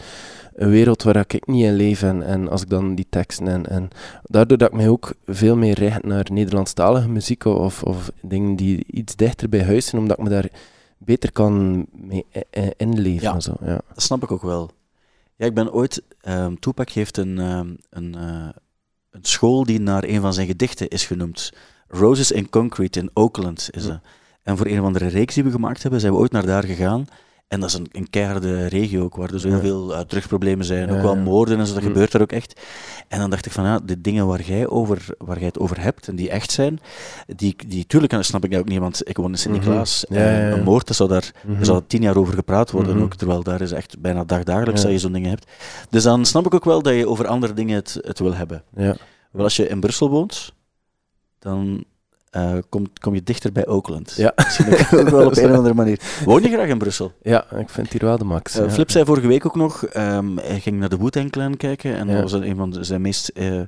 een wereld waar ik niet in leef. En, en als ik dan die teksten en, en daardoor dat ik mij ook veel meer richt naar Nederlandstalige muziek of, of dingen die iets dichter bij huis zijn, omdat ik me daar beter kan mee inleven. Ja. Zo, ja. Dat snap ik ook wel. Ja, ik ben ooit... ehm Tupac heeft een, ehm, een, eh, een school die naar een van zijn gedichten is genoemd. Roses in Concrete in Oakland is. En voor een of andere reeks die we gemaakt hebben, zijn we ooit naar daar gegaan. En dat is een, een keiharde regio ook, waar dus heel Ja. veel uh, terugproblemen zijn. Ook wel moorden en zo, dat Hm. gebeurt daar ook echt. En dan dacht ik van, ja, de dingen waar jij, over, waar jij het over hebt en die echt zijn, die, die tuurlijk en dat snap ik ook niet, want ik woon in Sint-Niklaas. Mhm. En ja. Een moord, dat zou daar Mhm. er zou tien jaar over gepraat worden ook, terwijl daar is echt bijna dagdagelijks dat je zo'n dingen hebt. Dus dan snap ik ook wel dat je over andere dingen het, het wil hebben. Ja. Wel, als je in Brussel woont, dan eh, kom, kom je dichter bij Oakland. Ja. Misschien [LAUGHS] ook, wel op een of andere manier. Woon je graag in Brussel? ja, ik vind hier wel de max. Ja. Flip zei vorige week ook nog, ehm, hij ging naar de Wu-Tang Clan kijken en Ja. dat was een van zijn meest eh,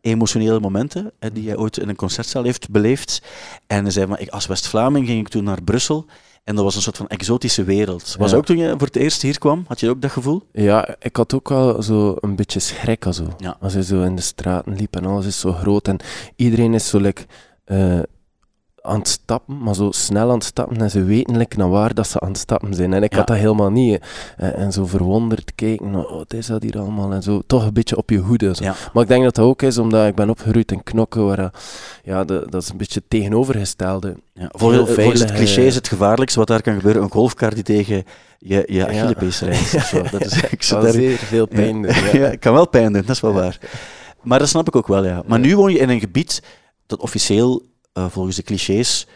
emotionele momenten die hij ooit in een concertzaal heeft beleefd. En hij zei, maar ik, als West-Vlaming ging ik toen naar Brussel en dat was een soort van exotische wereld. Was Ja. ook toen je voor het eerst hier kwam, had je ook dat gevoel? Ja, ik had ook wel zo een beetje schrik. Ja. als je zo in de straten liep en alles is zo groot en iedereen is zo like, eh, aan het stappen, maar zo snel aan het stappen en ze weten like, naar waar dat ze aan het stappen zijn. En ik Ja. had dat helemaal niet. hè. En, en zo verwonderd kijken, oh, wat is dat hier allemaal? En zo toch een beetje op je hoede. Zo. Ja. Maar ik denk dat dat ook is omdat ik ben opgegroeid in Knokken, waar dat- ja, de- dat is een beetje het tegenovergestelde. Ja, volgens, Heel volgens het cliché eh, is het gevaarlijkste wat daar kan gebeuren, een golfkar die tegen je, je Achillespees rijdt. [LAUGHS] Dat is, ik daar- zeer veel pijn doen. [LAUGHS] Ja, kan wel pijn doen, dat is wel waar. Maar dat snap ik ook wel, ja. Maar nu woon je in een gebied dat officieel, eh, volgens de clichés,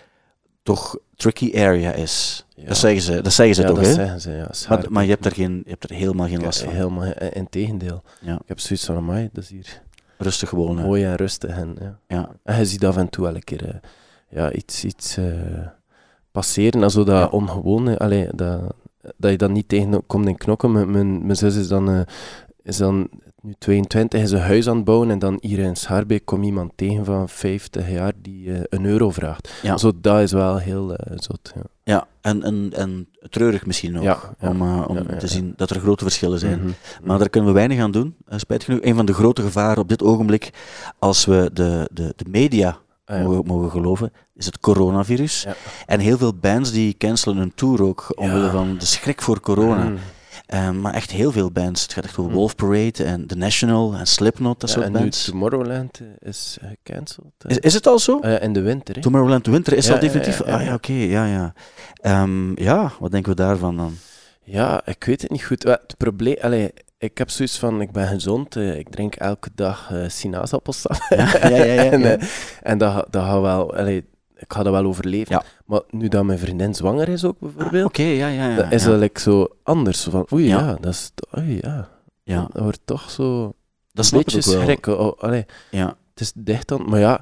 toch tricky area is. Ja. Dat zeggen ze, dat zeggen ze ja, toch, dat zeggen ze, ja. Maar, maar je, hebt er geen, je hebt er helemaal geen Ja, last van. helemaal, in tegendeel. Ja. Ik heb zoiets van, amai, dat is hier Rustig gewoon. mooi en rustig. En, ja. Ja. en je ziet af en toe wel een keer eh, ja, iets, iets eh, passeren, en zo dat Ja. ongewone, allee, dat, dat je dan niet tegen komt in knokken. Mijn, mijn, mijn zus is dan, is dan nu 22, is een huis aan het bouwen en dan hier in Schaarbeek komt iemand tegen van 50 jaar die eh, een euro vraagt. Ja. Zo, dat is wel heel eh, zot. Ja. Ja, en, en, en treurig misschien ook. Ja, om eh, om te zien dat er grote verschillen zijn. Mhm. Maar daar kunnen we weinig aan doen, spijtig genoeg. Een van de grote gevaren op dit ogenblik, als we de, de, de media Ah, ja. mogen, mogen geloven, is het coronavirus. Ja. En heel veel bands die cancelen hun tour ook, omwille Ja. van de schrik voor corona. Mm. Eh, maar echt heel veel bands. Het gaat echt over Mm. Wolf Parade en The National en Slipknot, dat Ja, soort en nu bands. Tomorrowland eh, is gecanceld. eh. Is, is het al zo? Eh, in de winter, hè? Tomorrowland Winter is Ja, al definitief? ja, Ah ja, oké, ja, ja. Ehm, ja, wat denken we daarvan dan? Ja, ik weet het niet goed. Het probleem, ik heb zoiets van, ik ben gezond, eh, ik drink elke dag eh sinaasappelsap. Ja, ja, ja, [LAUGHS] en eh, dat, dat gaat wel, allee, ik ga dat wel overleven. Ja. Maar nu dat mijn vriendin zwanger is ook bijvoorbeeld, Oké, ja, ja, ja. dat is dat like zo anders. Van, oei, Ja. dat is, oei, ja. ja, Dat wordt toch zo dat een beetje schrik. Oh, oh, allee, Ja. het is dicht dan, maar ja,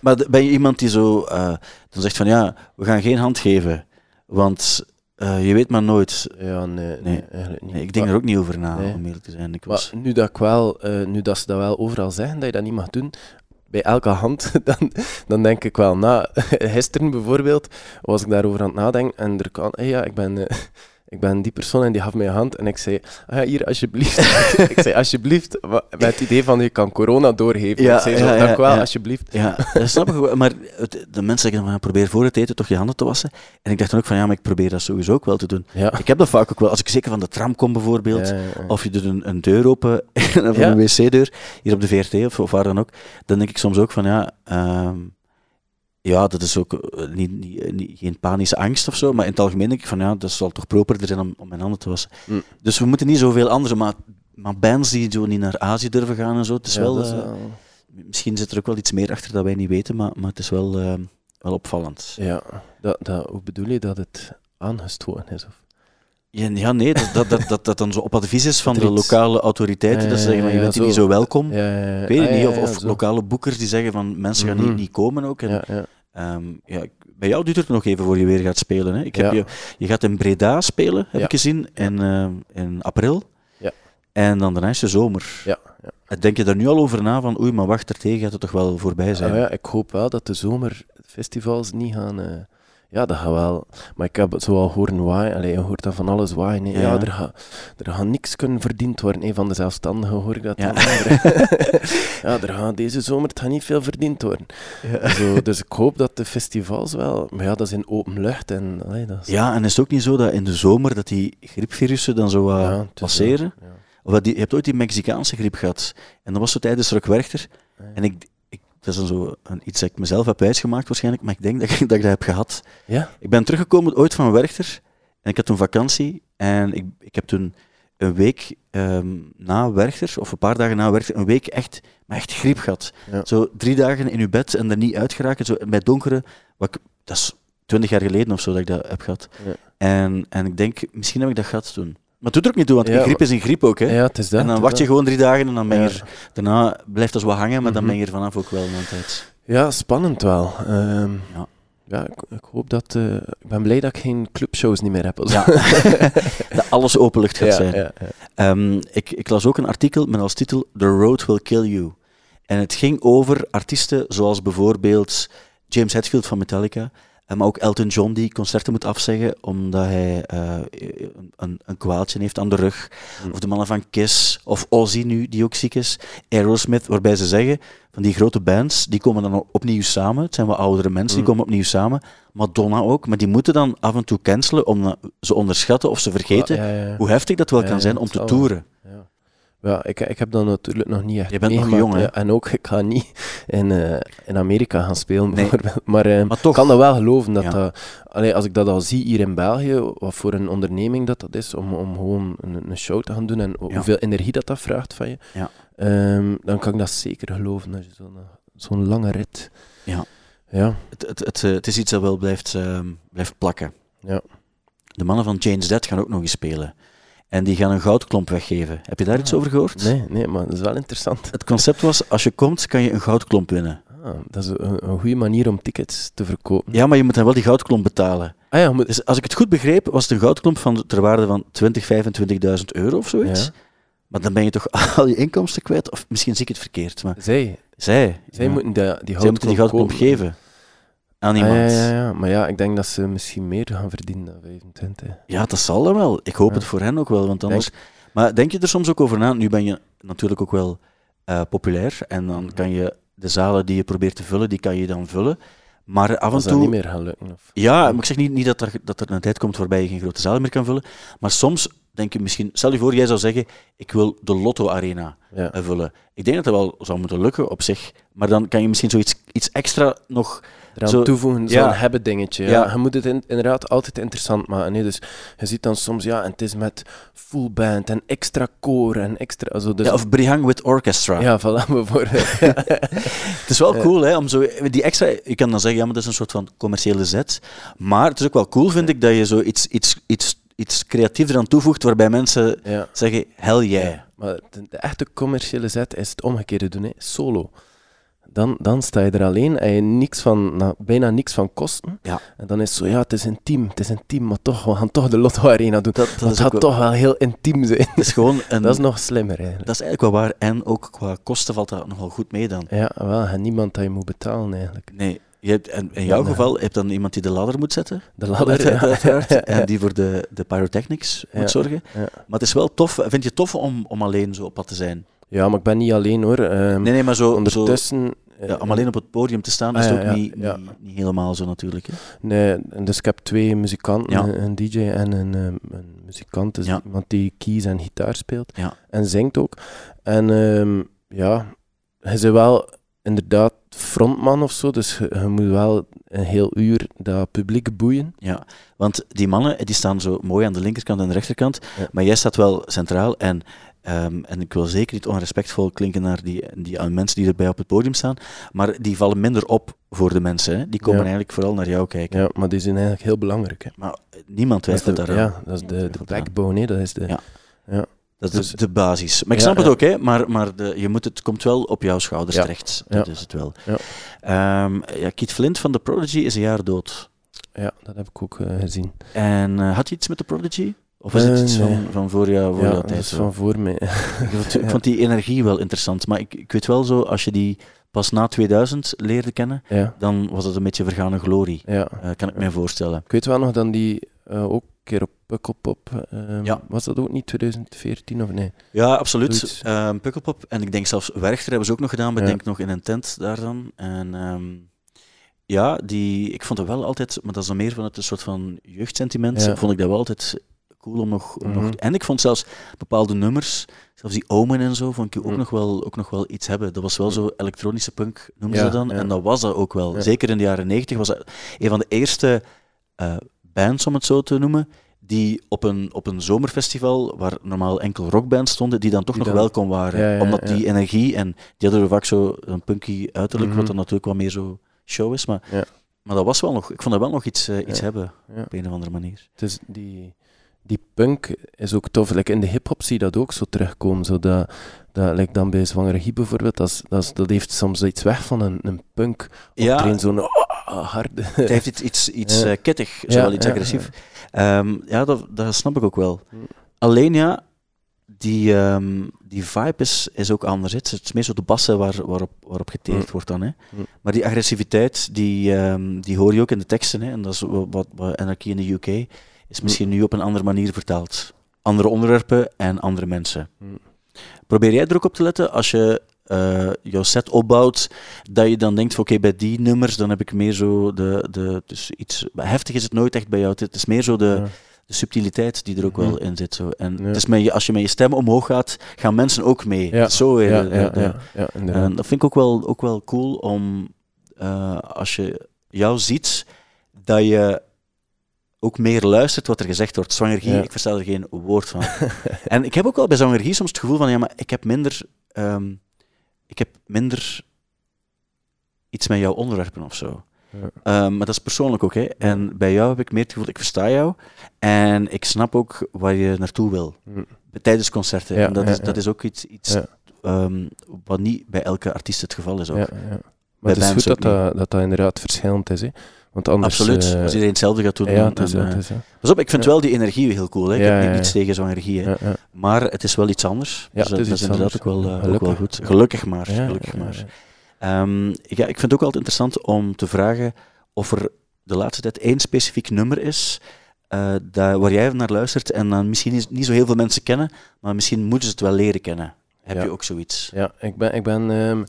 Maar ben je iemand die zo eh, dan zegt van ja, we gaan geen hand geven, want eh, je weet maar nooit. ja nee, nee, niet. Nee, ik denk Maar- er ook niet over na, Nee. om eerlijk te zijn. Ik Maar was, nu dat, ik wel, eh, nu dat ze dat wel overal zeggen dat je dat niet mag doen, bij elke hand, [LAUGHS] dan, dan denk ik wel na. [LAUGHS] Gisteren bijvoorbeeld was ik daarover aan het nadenken en er kan, ja, ik ben, eh, ik ben die persoon en die gaf mij een hand en ik zei, ah ja, hier alsjeblieft. [LAUGHS] ik zei alsjeblieft, met het idee van je kan corona doorgeven. Ja, ik zei zo, ja, ja, dank wel, alsjeblieft. ja, dat snap ik wel. Maar het- de mensen zeggen van probeer voor het eten toch je handen te wassen. En ik dacht dan ook van ja, maar ik probeer dat sowieso ook wel te doen. Ik heb dat vaak ook wel, als ik zeker van de tram kom bijvoorbeeld, of je doet een, een deur open, [LAUGHS] of Ja. een wc-deur, hier op de VRT of, of waar dan ook, dan denk ik soms ook van ja, ehm, ja, dat is ook eh, niet, niet, eh, niet, geen panische angst of zo, maar in het algemeen denk ik van ja, dat zal toch properder zijn om, om mijn handen te wassen. Mm. Dus we moeten niet zoveel andere, maar, maar bands die zo niet naar Azië durven gaan en zo, het is Ja, wel, dat is eh, wel- misschien zit er ook wel iets meer achter dat wij niet weten, maar, maar het is wel, wel opvallend. Ja, dat, dat, hoe bedoel je dat het aangestoken is? Of? Ja, ja nee, dat, dat, dat, dat dat dan zo op advies is van de er lokale autoriteiten, dat ze zeggen van je bent hier zo. niet zo welkom. Ik weet het Ah, niet, of, lokale boekers die zeggen van mensen gaan Mhm. niet, niet komen ook. En, Ja, ja. ehm, ja, bij jou duurt het nog even voor je weer gaat spelen. Hè. Ik heb Ja. je, je gaat in Breda spelen, heb Ja. ik gezien, in, eh, in april. Ja. En dan daarna is de zomer. Ja, ja. En Denk je daar nu al over na van oei, maar wacht, ertegen gaat het toch wel voorbij zijn? Ah, ja, ik hoop wel dat de zomerfestivals niet gaan. eh, ja, dat gaat wel. Maar ik heb het zo al horen waaien. Allee, je hoort dan van alles waaien. Ja, Ja. er gaat er gaat niks kunnen verdiend worden. Een van de zelfstandigen hoor ik dat Ja. dan. [LAUGHS] ja, er gaat deze zomer het gaat niet veel verdiend worden. Zo, dus ik hoop dat de festivals wel. Maar ja, dat is in open lucht. En, allee, dat is, Ja, en is het ook niet zo dat in de zomer dat die griepvirussen dan zo Ja, passeren? ja. Of dat die, je hebt ooit die Mexicaanse griep gehad. En dat was zo tijdens Rock Werchter. En ik, dat is dan zo een, iets dat ik mezelf heb wijsgemaakt waarschijnlijk, maar ik denk dat ik, [LAUGHS] dat ik dat heb gehad. Ja? Ik ben teruggekomen ooit van Werchter en ik had toen vakantie en ik, ik heb toen een week ehm, na Werchter, of een paar dagen na Werchter, een week echt, maar echt griep gehad. Ja. Zo drie dagen in uw bed en er niet uitgeraken, zo bij donkere, wat ik, dat is twintig jaar geleden of zo dat ik dat heb gehad. Ja. En, en ik denk, misschien heb ik dat gehad toen. Maar het doet er ook niet toe, want een griep is een griep ook. Hè? Ja, het is dat. en dan het wacht je gewoon drie dagen en dan ben je er, daarna blijft dat zo wat hangen, maar dan Mhm. ben je er vanaf ook wel een tijd. Ja, spannend wel. Ehm, Ja. ja, ik, ik hoop dat. eh, ik ben blij dat ik geen clubshows niet meer heb. Ja. [LAUGHS] dat alles openlucht gaat Ja, zijn. ja, ja. Ehm, ik, ik las ook een artikel met als titel The Road Will Kill You. En het ging over artiesten zoals bijvoorbeeld James Hetfield van Metallica, maar ook Elton John die concerten moet afzeggen omdat hij eh, een, een, kwaaltje heeft aan de rug. Hmm. Of de mannen van Kiss, of Ozzy nu, die ook ziek is. Aerosmith, waarbij ze zeggen van die grote bands, die komen dan opnieuw samen. Het zijn wat oudere mensen, die Hmm. komen opnieuw samen. Madonna ook, maar die moeten dan af en toe cancelen omdat ze onderschatten of ze vergeten Ja, ja, ja. hoe heftig dat wel kan zijn om te wel. toeren. Ja, ik, ik heb dat natuurlijk nog niet echt Je bent nog jong, hè? En ook, ik ga niet in, eh, in Amerika gaan spelen, Nee. bijvoorbeeld. Maar, eh, Maar ik kan dat wel geloven. Dat Ja. dat, allee, als ik dat al zie hier in België, wat voor een onderneming dat dat is, om, om gewoon een, een show te gaan doen en Ja. hoeveel energie dat dat vraagt van je, Ja. ehm, dan kan ik dat zeker geloven. Als je zo'n zo'n lange rit Ja. Ja, Het, het, het, eh, het is iets dat wel blijft, ehm, blijft plakken. ja. De mannen van Jane's Dead gaan ook nog eens spelen. En die gaan een goudklomp weggeven. Heb je daar iets over gehoord? Nee, nee, maar dat is wel interessant. Het concept was, als je komt, kan je een goudklomp winnen. Ah, dat is een, een goede manier om tickets te verkopen. Ja, maar je moet dan wel die goudklomp betalen. Ah ja, Dus als ik het goed begreep, was het een goudklomp van ter waarde van 20, 25.000 euro of zoiets. Ja. Maar dan ben je toch [LAUGHS] al je inkomsten kwijt? Of misschien zie ik het verkeerd. Maar zij, zij, zij ja. moeten die, die zij moeten die goudklomp geven aan Ah, iemand. ja, ja, ja, maar ja, ik denk dat ze misschien meer gaan verdienen dan 25. Ja, dat zal dan wel. Ik hoop Ja. het voor hen ook wel, want anders... Maar denk je er soms ook over na? Nu ben je natuurlijk ook wel eh, populair en dan kan je de zalen die je probeert te vullen, die kan je dan vullen. Maar af en Als dat toe... niet meer gaat lukken. Of... Ja, maar ik zeg niet, niet dat, er, dat er een tijd komt waarbij je geen grote zalen meer kan vullen, maar soms denk je misschien... Stel je voor, jij zou zeggen, ik wil de Lotto Arena Ja. vullen. Ik denk dat dat wel zou moeten lukken op zich, maar dan kan je misschien zoiets iets extra nog... Eraan Zo- toevoegen, zo'n hebben dingetje. Ja. Ja. Je moet het in- inderdaad altijd interessant maken. Nee, dus je ziet dan soms, ja, en het is met full band en extra koor en extra... Also, dus, Ja, of Brihang with Orchestra. ja, voilà, [LAUGHS] bijvoorbeeld. Het is wel cool, hè, om zo die extra. Je kan dan zeggen, ja, maar dat is een soort van commerciële zet. Maar het is ook wel cool, vind ik, dat je zo iets, iets, iets, iets creatiefs eraan toevoegt, waarbij mensen ja. zeggen, yeah. Ja, maar de, de echte commerciële zet is het omgekeerde doen, hè. solo. Dan, dan sta je er alleen en je niks van, nou, bijna niks van kosten. Ja. En dan is het zo, ja, het is een team, het is een team, maar toch, we gaan toch de Lotto Arena doen. Dat, dat Dat gaat wel- toch wel heel intiem zijn. Het is gewoon [LAUGHS] een. Dat is nog slimmer eigenlijk. dat is eigenlijk wel waar. En ook qua kosten valt dat nogal goed mee dan. Ja, wel, en niemand dat je moet betalen eigenlijk. Nee. Je hebt, en in jouw Ja. geval heb je dan iemand die de ladder moet zetten. De ladder, [LAUGHS] ja. [LAUGHS] uiteraard, Ja. En die voor de, de pyrotechnics moet zorgen. Maar het is wel tof. Vind je het tof om, om alleen zo op pad te zijn? Ja, maar ik ben niet alleen hoor. Ehm, Nee, nee, maar zo, zo ondertussen... ja, eh, om alleen op het podium te staan Ah, is ja, ook ja, niet. Niet, niet helemaal zo natuurlijk. Hè. Nee, dus ik heb twee muzikanten, een, DJ en een, ehm, een muzikant, dus iemand die keys en gitaar speelt en zingt ook. En ehm, ja, hij is wel inderdaad frontman of zo, dus je, je moet wel een heel uur dat publiek boeien. Ja, want die mannen die staan zo mooi aan de linkerkant en de rechterkant, Ja. maar jij staat wel centraal en, ehm, en ik wil zeker niet onrespectvol klinken naar die, die aan mensen die erbij op het podium staan, maar die vallen minder op voor de mensen. Hè? Die komen Ja. eigenlijk vooral naar jou kijken. Ja, maar die zijn eigenlijk heel belangrijk. Hè. Maar niemand twijfelt daaraan. ja, dat is de, de backbone, hè. dat is de... Ja. Ja. Dat is Dus- de, basis. Maar ik Ja, snap het ja. ook, hè? maar, maar de, je moet het komt wel op jouw schouders Ja. terecht. Dat is het wel. Ja. Ja, Keith Flint van The Prodigy is een jaar dood. ja, dat heb ik ook eh, gezien. En eh, had je iets met The Prodigy? Of was het Eh, iets nee. van, van voor, jou, voor ja, dat tijd? is van voor mij. [LAUGHS] Ik vond, die energie wel interessant, maar ik, ik weet wel zo, als je die pas na 2000 leerde kennen, dan was het een beetje vergane glorie. ja. Kan ik me voorstellen. Ik weet wel nog dat die ook keer op Pukkelpop, ehm, Ja. was dat ook niet 2014 of nee? Ja, absoluut. Ehm Pukkelpop en ik denk zelfs Werchter hebben ze ook nog gedaan, maar Ja. ik denk nog in een tent daar dan. En ehm, ja, die, ik vond het wel altijd, maar dat is dan meer van het een soort van jeugdsentiment, Ja. vond ik dat wel altijd cool om nog, om nog... Mhm. En ik vond zelfs bepaalde nummers, zelfs die Omen en zo, vond ik ook, Mhm. nog, wel, ook nog wel iets hebben. Dat was wel zo elektronische punk, noemen Ja, ze dan. En dat was dat ook wel. Zeker in de jaren negentig was dat een van de eerste eh, bands, om het zo te noemen, die op een, op een zomerfestival, waar normaal enkel rockbands stonden, die dan toch Die nog dan- welkom waren. Ja, ja, omdat ja. die energie, en die hadden vaak zo een punky uiterlijk, Mhm. wat dan natuurlijk wel meer zo show is, maar, maar dat was wel nog, ik vond dat wel nog iets, eh, iets hebben, op een of andere manier. Dus die, die punk is ook tof. Like in de hip-hop zie je dat ook zo terugkomen. Zo dat, dat, like dan bij Zwangere Guy bijvoorbeeld, dat, dat, is- dat heeft soms iets weg van een, een punk. Ja. Zo'n harde. Het heeft iets, iets, [LAUGHS] iets Ja. eh, kittig, zo Ja, wel iets agressief. Ehm, ja, dat, dat snap ik ook wel. Hm. Alleen ja, die, ehm, die vibe is, is ook anders. hè. Het is meer zo de bassen waar, waarop, waarop geteerd Hm. wordt dan. Hè. Hm. Maar die agressiviteit, die, ehm, die hoor je ook in de teksten. Hè. En dat is wat, wat, Anarchy in de UK is misschien nu op een andere manier vertaald. Andere onderwerpen en andere mensen. Hm. Probeer jij er ook op te letten als je eh, jouw set opbouwt, dat je dan denkt van oké, bij die nummers dan heb ik meer zo de, de dus iets heftig is het nooit echt bij jou. Het is meer zo de, Ja. de subtiliteit die er ook wel in zit. Zo. En Ja. het is met je, als je met je stem omhoog gaat, gaan mensen ook mee. Ja. Zo weer. ja, ja, en dat vind ik ook wel, ook wel cool om eh, als je jou ziet, dat je ook meer luistert wat er gezegd wordt. Zwangergie, Ja. ik versta er geen woord van. [LAUGHS] en ik heb ook wel bij zwangergie soms het gevoel van, ja, maar ik heb minder, ehm, ik heb minder iets met jouw onderwerpen of zo. Ja. Ehm, maar dat is persoonlijk ook, hè. En bij jou heb ik meer het gevoel, ik versta jou. En ik snap ook waar je naartoe wil. Tijdens concerten. Ja, en dat, is, dat is ook iets, iets ehm, wat niet bij elke artiest het geval is ook. Ja, ja. Maar het is goed dat dat, dat dat inderdaad verschillend is. Hè. Want anders... Absoluut. eh, Als iedereen hetzelfde gaat doen. ja, dan- is, eh, is. Pas op, ik vind wel die energie heel cool. Hè. Ik heb niets tegen zo'n energie. Hè. Ja, ja. Maar het is wel iets anders. Ja, Dus het is dat iets inderdaad anders. ook wel, eh, ook wel goed. Gelukkig maar. Gelukkig maar. ja. Ehm, ja, ik vind het ook altijd interessant om te vragen of er de laatste tijd één specifiek nummer is dat, waar jij naar luistert en dan misschien niet, niet zo heel veel mensen kennen, maar misschien moeten ze het wel leren kennen. Heb Ja. je ook zoiets? Ja, ik ben, ik ben ehm,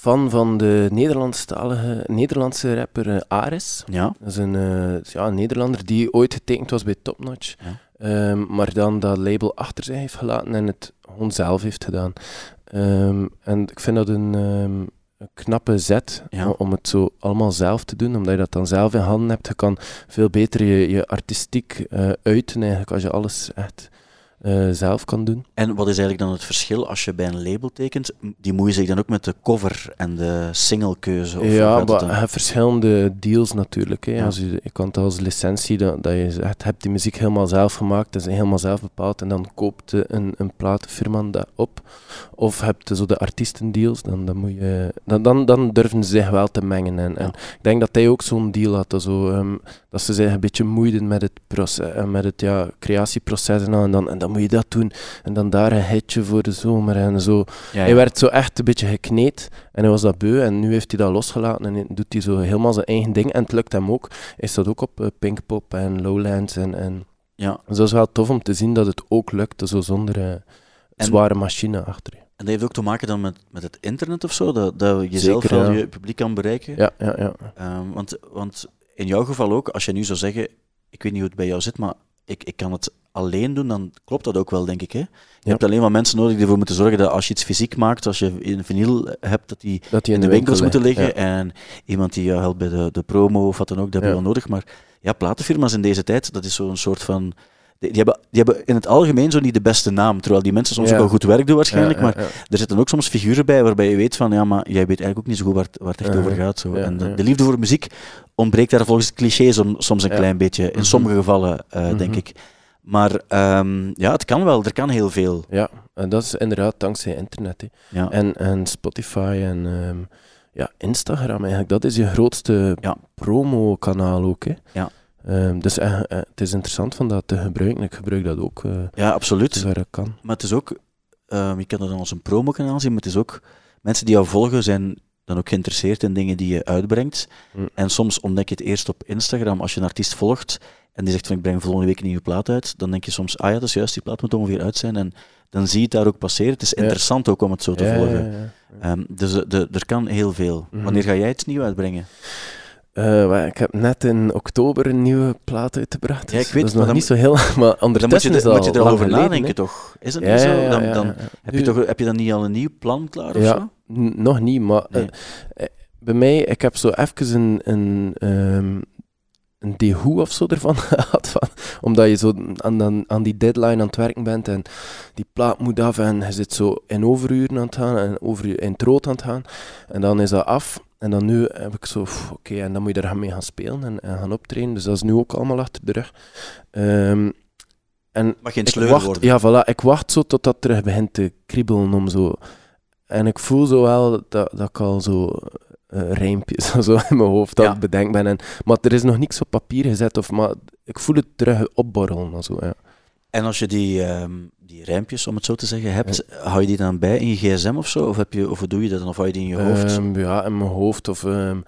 fan van de Nederlandstalige, Nederlandse rapper eh, Ares. Ja. Dat is een, eh, ja, een Nederlander die ooit getekend was bij Topnotch. Ja. Ehm, maar dan dat label achter zich heeft gelaten en het gewoon zelf heeft gedaan. Ehm, en ik vind dat een, ehm, een knappe zet Ja. om- om het zo allemaal zelf te doen, omdat je dat dan zelf in handen hebt. Je kan veel beter je, je artistiek eh, uiten eigenlijk als je alles echt eh, zelf kan doen. En wat is eigenlijk dan het verschil als je bij een label tekent? Die moeien zich dan ook met de cover en de singlekeuze? Of ja, maar dan? je hebt verschillende deals natuurlijk. Hè. Ja. Als je, je kan het als licentie, dat, dat je zegt, hebt die muziek helemaal zelf gemaakt, dat is helemaal zelf bepaald, en dan koopt een, een platenfirma dat op. Of heb je zo de artiestendeals, dan, dan, moet je, dan, dan, dan durven ze zich wel te mengen. En, en ik denk dat hij ook zo'n deal had, dat zo, ehm, dat ze zich een beetje moeiden met het, proces, eh, met het ja, creatieproces en, al, en, dan, en dan moet je dat doen, en dan daar een hitje voor de zomer en zo. Ja, Hij werd zo echt een beetje gekneed en hij was dat beu en nu heeft hij dat losgelaten en doet hij zo helemaal zijn eigen ding en het lukt hem ook. Hij staat ook op eh, Pinkpop en Lowlands en, en Ja. dus dat is wel tof om te zien dat het ook lukt, zo zonder eh, zware machine achter je. En dat heeft ook te maken dan met, met het internet of zo, dat, dat je zelf wel ja. je publiek kan bereiken. Ja, ja, ja. Ehm, want, want in jouw geval ook, als je nu zou zeggen, ik weet niet hoe het bij jou zit, maar ik, ik kan het alleen doen, dan klopt dat ook wel, denk ik. Hè? Je Ja. hebt alleen maar mensen nodig die ervoor moeten zorgen dat als je iets fysiek maakt, als je een vinyl hebt, dat die, Dat die in in de winkels winkel moeten liggen. En iemand die jou helpt bij de, de promo of wat dan ook, dat heb je wel nodig. Maar ja, platenfirma's in deze tijd, dat is zo'n soort van... Die, die, hebben, die hebben in het algemeen zo niet de beste naam, terwijl die mensen soms Ja. ook wel goed werk doen waarschijnlijk, Ja, ja, maar er zitten ook soms figuren bij waarbij je weet van, ja, maar jij weet eigenlijk ook niet zo goed waar het, waar het echt over gaat. Zo. En de, liefde voor muziek ontbreekt daar volgens het cliché som- soms een klein beetje, in Mhm. sommige gevallen, eh, denk Mhm. ik. Maar ehm, ja, het kan wel, er kan heel veel. Ja, en dat is inderdaad dankzij internet. En, en Spotify en ehm, ja, Instagram eigenlijk, dat is je grootste Ja. promokanaal ook. Hè. Ja. Ehm, dus eh, eh, het is interessant van dat te gebruiken. Ik gebruik dat ook eh Ja, absoluut. ik kan. Maar het is ook, ehm, je kan dat dan als een promokanaal zien, maar het is ook, mensen die jou volgen zijn dan ook geïnteresseerd in dingen die je uitbrengt. Mm. En soms ontdek je het eerst op Instagram als je een artiest volgt en die zegt van ik breng volgende week een nieuwe plaat uit, dan denk je soms, ah ja, dat is juist, die plaat moet ongeveer uit zijn. En dan zie je het daar ook passeren. Het is Ja. interessant ook om het zo te Ja, volgen. ja. Ehm, dus de, er kan heel veel. Mhm. Wanneer ga jij het nieuw uitbrengen? Eh, ik heb net in oktober een nieuwe plaat uitgebracht. Ja, ik dus weet, dat is nog dan niet zo heel... Maar Dan moet je, ondertussen er- moet je er al over nadenken, toch? Is het Ja, niet zo? Dan, dan. Heb, je toch, heb je dan niet al een nieuw plan klaar of zo? nog niet, maar Nee. eh, eh, bij mij, ik heb zo even een, een, ehm een dehoe of zo ervan [LAUGHS] gehad. Van, omdat je zo aan, aan, aan die deadline aan het werken bent en die plaat moet af en je zit zo in overuren aan het gaan en over je in het rood aan het gaan. En dan is dat af. En dan nu heb ik zo, oké, en dan moet je daar mee gaan spelen en, en gaan optreden. Dus dat is nu ook allemaal achter de rug. Ehm, en Mag geen sleur wacht, worden. Ja, voilà. Ik wacht zo tot dat terug begint te kriebelen om zo... En ik voel zo wel dat, dat ik al zo eh rijmpjes [LAUGHS] zo in mijn hoofd aan Ja. het bedenken ben. En, maar er is nog niks op papier gezet. Of, maar ik voel het terug opborrelen. en Zo, ja. En als je die, ehm, die rijmpjes, om het zo te zeggen, hebt, hou je die dan bij in je gsm of zo? Of, heb je, of doe je dat dan? Of hou je die in je hoofd? Ehm, ja, in mijn hoofd. Of ehm,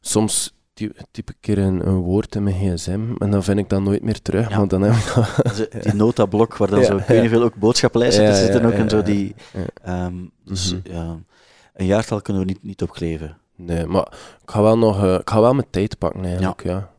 soms ty- typ ik een keer een, een woord in mijn gsm. En dan vind ik dat nooit meer terug. Ja. Maar dan heb ik dat... [LAUGHS] Die notablok waar dan Ja, zo, ik weet ja. niet veel, ook boodschappenlijsten Ja, te zitten ook en zo die... Mhm. ja, een jaartal kunnen we niet, niet opkleven. Nee, maar ik ga wel nog... eh, ik ga wel mijn tijd pakken eigenlijk, ja.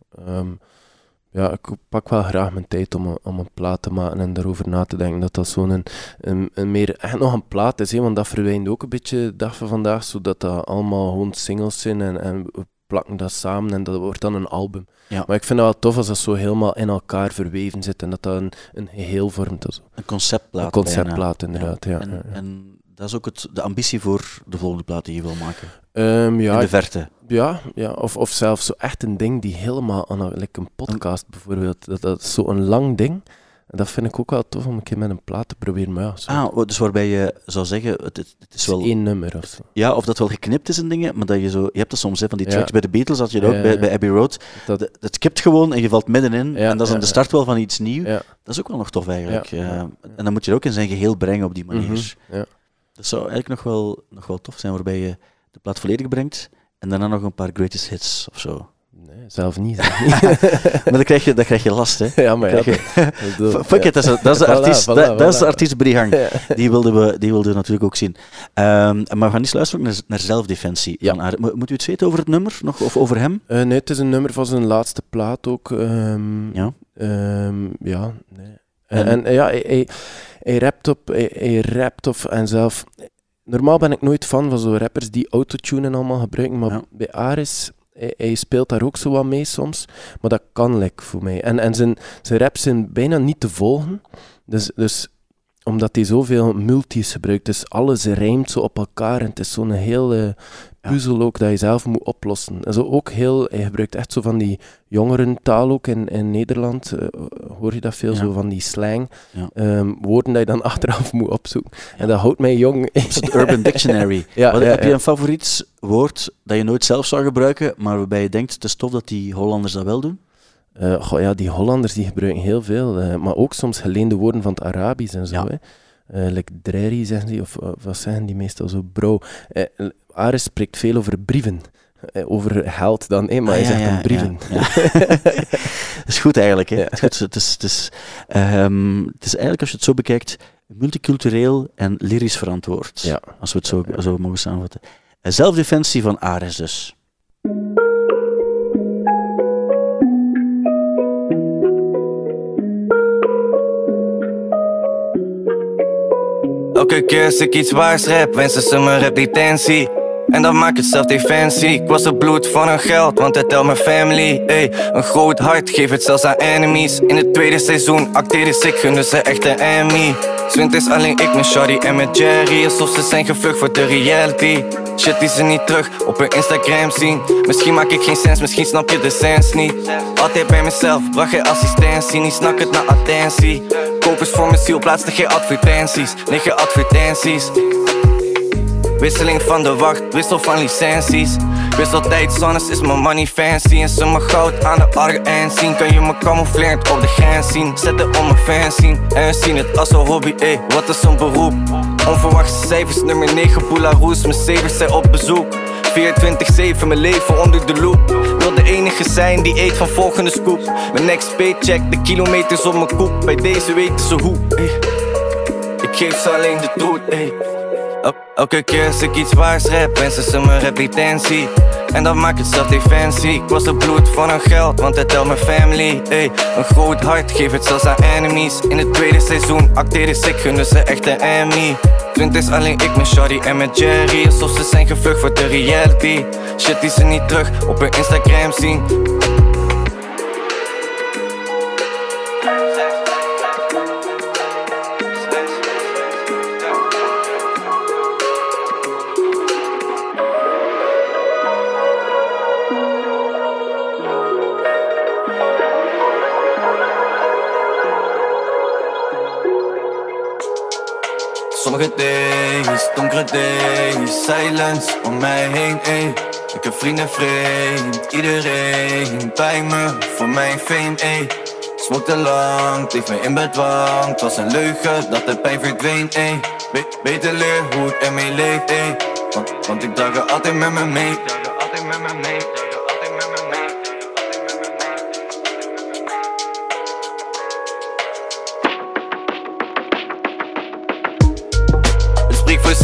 Ja, ik pak wel graag mijn tijd om een, om een plaat te maken en daarover na te denken. Dat dat zo'n een, een, een meer echt nog een plaat is, hè, want dat verdwijnt ook een beetje de dag van vandaag, zodat dat allemaal gewoon singles zijn en, en we plakken dat samen en dat wordt dan een album. Ja. Maar ik vind het wel tof als dat zo helemaal in elkaar verweven zit en dat dat een, een geheel vormt. Zo. Een conceptplaat. Een conceptplaat, bijna. inderdaad, ja, En, ja, ja. en dat is ook het, de ambitie voor de volgende plaat die je wil maken. Ehm, ja, in de verte. Ja, ja. Of, of zelfs zo echt een ding die helemaal aan een, like een podcast bijvoorbeeld. Dat, dat is zo'n lang ding. En dat vind ik ook wel tof om een keer met een plaat te proberen. Maar ja, zo, Ah, dus waarbij je zou zeggen, het, het het is wel... één nummer of zo. Ja, of dat wel geknipt is in dingen, maar dat je zo... Je hebt dat soms, hè, van die Ja. tracks bij de Beatles, had je dat ook bij, Abbey Road. Dat, skipt gewoon en je valt middenin. En dat is aan de start wel van iets nieuws. Dat is ook wel nog tof eigenlijk. Eh. En dan moet je het ook in zijn geheel brengen op die manier. Ja. Dat zou eigenlijk nog wel, nog wel tof zijn, waarbij je de plaat volledig brengt en daarna nog een paar greatest hits of zo. Nee, zelf niet. [LAUGHS] maar dan krijg je, dan krijg je last, hè. ja, maar ja. Je- Fuck ja. it, dat is, dat is de [LAUGHS] artiest, voilà, dat, is de artiest Brihang. Ja. Die wilden we, die wilden we natuurlijk ook zien. Ehm, maar we gaan eens luisteren naar, naar zelfdefensie. Ja. van Moet u het weten over het nummer nog, of over hem? Eh, nee, het is een nummer van zijn laatste plaat ook. ehm, Ja. ehm, ja, nee. En- En, en, ja, hij, hij, hij rapt op, hij, hij rapt of en zelf. Normaal ben ik nooit fan van zo'n rappers die autotune en allemaal gebruiken, maar Ja. bij Aris, hij, hij speelt daar ook zo wat mee soms, maar dat kan lek voor mij. En, en zijn, zijn raps zijn bijna niet te volgen, dus, dus omdat hij zoveel multis gebruikt, dus alles rijmt zo op elkaar en het is zo'n hele puzzel ook dat je zelf moet oplossen. En zo ook heel, hij gebruikt echt zo van die jongerentaal ook in, in Nederland, eh, hoor je dat veel, Ja. zo van die slang, Ja. Ehm, woorden dat je dan [LAUGHS] achteraf moet opzoeken. En dat houdt mij jong. Het Urban Dictionary. [LAUGHS] Wat- heb je een favoriet woord dat je nooit zelf zou gebruiken, maar waarbij je denkt, het is tof dat die Hollanders dat wel doen? Eh, goh, ja, die Hollanders die gebruiken heel veel, eh, maar ook soms geleende woorden van het Arabisch en zo. Ja. Hè. Eh, like dreri zeggen die, of, wat zeggen die meestal zo, bro. Ares spreekt veel over brieven. Over geld dan, eh, maar Ah, hij ja, zegt ja, brieven. Dat [LAUGHS] is goed eigenlijk. Hè? Het, is goed. Het, is, het, is, ehm, het is eigenlijk, als je het zo bekijkt, multicultureel en lyrisch verantwoord. Als we het zo, zo mogen samenvatten. Zelfdefensie van Ares dus. Elke keer als ik iets waars rap, wensen ze mijn reputatie. En dat maakt het zelfdefensie. Ik was het bloed van hun geld, want het telt mijn family. Ey, een groot hart, geef het zelfs aan enemies. In het tweede seizoen acteerde ik, gunde ze echt een Emmy. Zwint is alleen ik, met Shawty en met Jerry. Alsof ze zijn gevlucht voor de reality. Shit die ze niet terug op hun Instagram zien. Misschien maak ik geen sens, misschien snap je de sens niet. Altijd bij mezelf, bracht geen assistentie. Niet snak het naar attentie. Koop eens voor mijn ziel, plaatste geen advertenties. Nee, advertenties. Wisseling van de wacht, wissel van licenties. Wisseltijd, zonnes is mijn money fancy. En ze me goud aan de arge en zien. Kan je me camouflerend op de grens zien? Zetten om mijn fans zien. En zien het als een hobby, ey, wat is een beroep? Onverwachte cijfers, nummer 9, Poularoes. Mijn zevers zijn op bezoek. 24-7, mijn leven onder de loep. Wil de enige zijn die eet van volgende scoop. Mijn next paycheck, de kilometers op mijn koep. Bij deze weten ze hoe, ey. Ik geef ze alleen de troet, elke keer als ik iets waars rap, wensen ze mijn reputatie. En dat maakt het zelfdefensie. Ik was het bloed van hun geld, want het telt mijn family. Een groot hart, geef het zelfs aan enemies. In het tweede seizoen acteerde ik, gunde ze echt een Emmy. Twint is alleen ik, met Shawty en met Jerry. Alsof ze zijn gevlucht voor de reality. Shit die ze niet terug op hun Instagram zien. Sommige days, donkere days, silence om mij heen, ey. Ik heb vrienden vreemd, iedereen bij me voor mijn fame, ey. Te lang, bleef me in bedwang. Het was een leugen dat de pijn verdween, ey. Be- beter leer hoe ik ermee leef. Want, want ik draag er altijd met me mee. Altijd met me mee,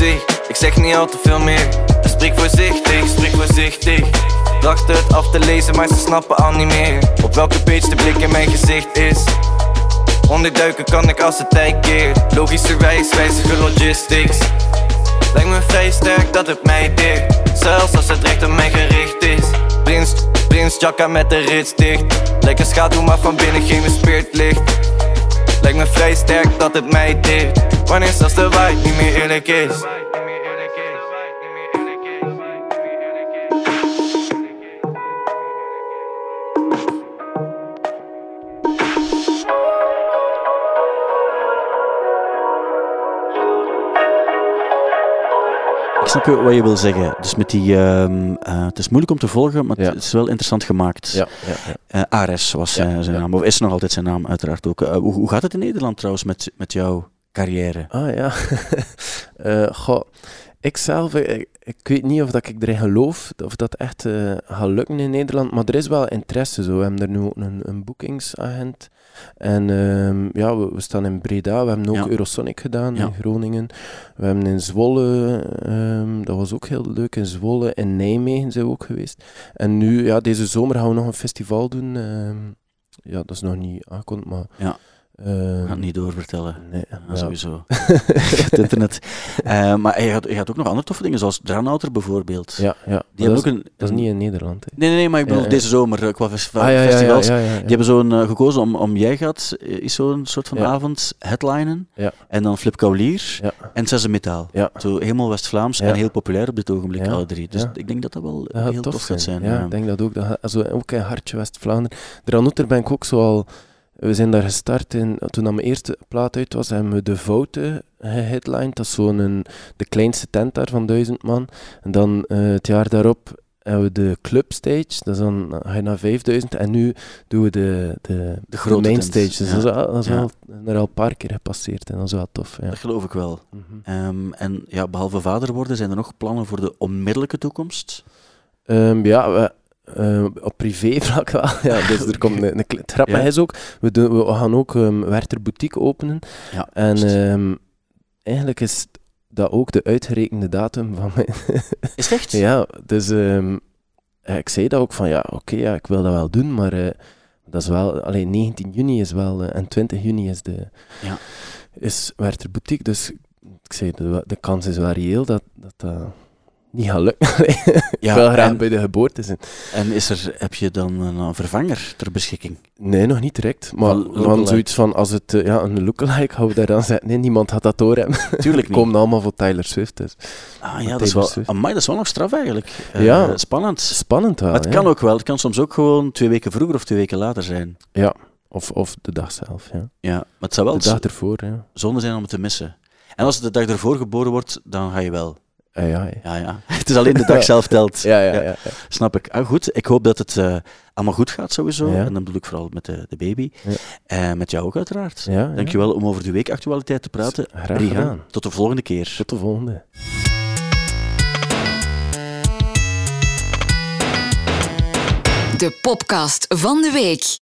Ik zeg niet al te veel meer. Het spreekt voorzichtig, spreekt voorzichtig. Dacht het af te lezen, maar ze snappen al niet meer. Op welke page de blik in mijn gezicht is. Onderduiken kan ik als het tijd keert. Logischerwijs wijzige logistics. Lijkt me vrij sterk dat het mij deert. Zelfs als het recht op mij gericht is. Prins, prins Jacka met de rits dicht. Een schaduw, maar van binnen geen weerspierd licht. Lijkt me vrij sterk dat het mij deert. Wanneer zelfs de waarheid niet meer eerlijk is. Snap je wat je wil zeggen. Dus met die, ehm, eh, het is moeilijk om te volgen, maar het is wel interessant gemaakt. Ja, ja, ja. Eh, Ares was zijn naam, of is nog altijd zijn naam uiteraard ook. Eh, hoe, hoe gaat het in Nederland trouwens met, met jouw carrière? Ah ja. [LAUGHS] Goh, ik zelf, ik, ik weet niet of dat ik erin geloof, of dat echt eh, gaat lukken in Nederland, maar er is wel interesse zo. We hebben er nu ook een, een boekingsagent. En ehm, ja, we, we staan in Breda, we hebben ook Ja. Eurosonic gedaan Ja. in Groningen. We hebben in Zwolle, ehm, dat was ook heel leuk, in Zwolle, in Nijmegen zijn we ook geweest. En nu, ja, deze zomer gaan we nog een festival doen. ehm, ja, dat is nog niet aangekondigd, maar... Ja. Ehm, Ik ga het niet doorvertellen. Nee, Ja, ja. Sowieso. [LAUGHS] [LAUGHS] het internet. Eh, maar je gaat, je ook nog andere toffe dingen, zoals Dranouter bijvoorbeeld. Ja, ja. Die hebben dat, ook is, een, dat is een- niet in Nederland. Hè. Nee, nee, nee, maar ik bedoel Ja, deze zomer eh, qua Ah, ja, ja, ja, festivals. ja, ja. Die hebben zo'n eh, gekozen om, om Jij gaat, is zo'n soort van avond, headlinen. En dan Flip Kaulier en Zesse Metaal. Zo helemaal West-Vlaams en heel populair op dit ogenblik, alle drie. Dus ik denk dat dat wel heel tof, gaat zijn. Ja, ik denk dat ook. Dat also, ook in Hartje West-Vlaanderen. Dranouter ben ik ook zo al... We zijn daar gestart in... Toen dat mijn eerste plaat uit was, hebben we De Fouten geheadlined. Dat is zo'n... De kleinste tent daar van duizend man. En dan eh, het jaar daarop hebben we de Club Stage. Dat is dan dan ga je naar 5000. En nu doen we de, de, de, grote Main Stage. Dus ja. dat is, al- dat is Ja. wel er al een paar keer gepasseerd. En dat is wel tof. Ja. Dat geloof ik wel. Mhm. Ehm, en ja, behalve vader worden, zijn er nog plannen voor de onmiddellijke toekomst? Ehm, ja, we, eh, op privévlak wel. [LAUGHS] Ja, dus er komt [LAUGHS] een, een het grappige Ja. is ook, we, doen, we gaan ook Werther Boutique openen. Ja, En ehm, eigenlijk is dat ook de uitgerekende datum van mijn... [LAUGHS] Is het echt? ja, dus ehm, ik zei dat ook van, ja, oké, ja, ik wil dat wel doen, maar eh, dat is wel... Alleen 19 juni is wel... eh, en 20 juni is de... Ja. Is Werther Boutique, dus ik zei, de, de kans is wel reëel dat dat... niet gaat lukken. [LAUGHS] Ja, ik wil graag en- bij de geboorte zijn. En is er, heb je dan een, vervanger ter beschikking? Nee, nog niet direct. Maar Van zoiets van, als het eh, ja, een lookalike, gaan we daar dan zeggen. Nee, niemand had dat door hebben. Tuurlijk [LAUGHS] niet. komen allemaal voor Tyler Swift. Dus. Ah ja, dat is, wel, amai, dat is wel nog straf eigenlijk. Eh, Ja. Spannend. Spannend wel. Het ja. kan ook wel. Het kan soms ook gewoon twee weken vroeger of twee weken later zijn. Ja, of, of de dag zelf. Ja. Ja, maar het zou wel De dag ervoor, ja. zonde zijn om het te missen. En als het de dag ervoor geboren wordt, dan ga je wel. Ah, ja, ja. Ja, ja. [LAUGHS] Het is alleen de dag [LAUGHS] zelf telt. Ja, ja, ja, ja. Snap ik. Ah, goed, ik hoop dat het eh, allemaal goed gaat sowieso. Ja. En dan bedoel ik vooral met de, de baby. Ja. En met jou ook uiteraard. Ja, ja. Dankjewel om over de weekactualiteit te praten. Graag Riga, gedaan. tot de volgende keer. Tot de volgende. De podcast van de week.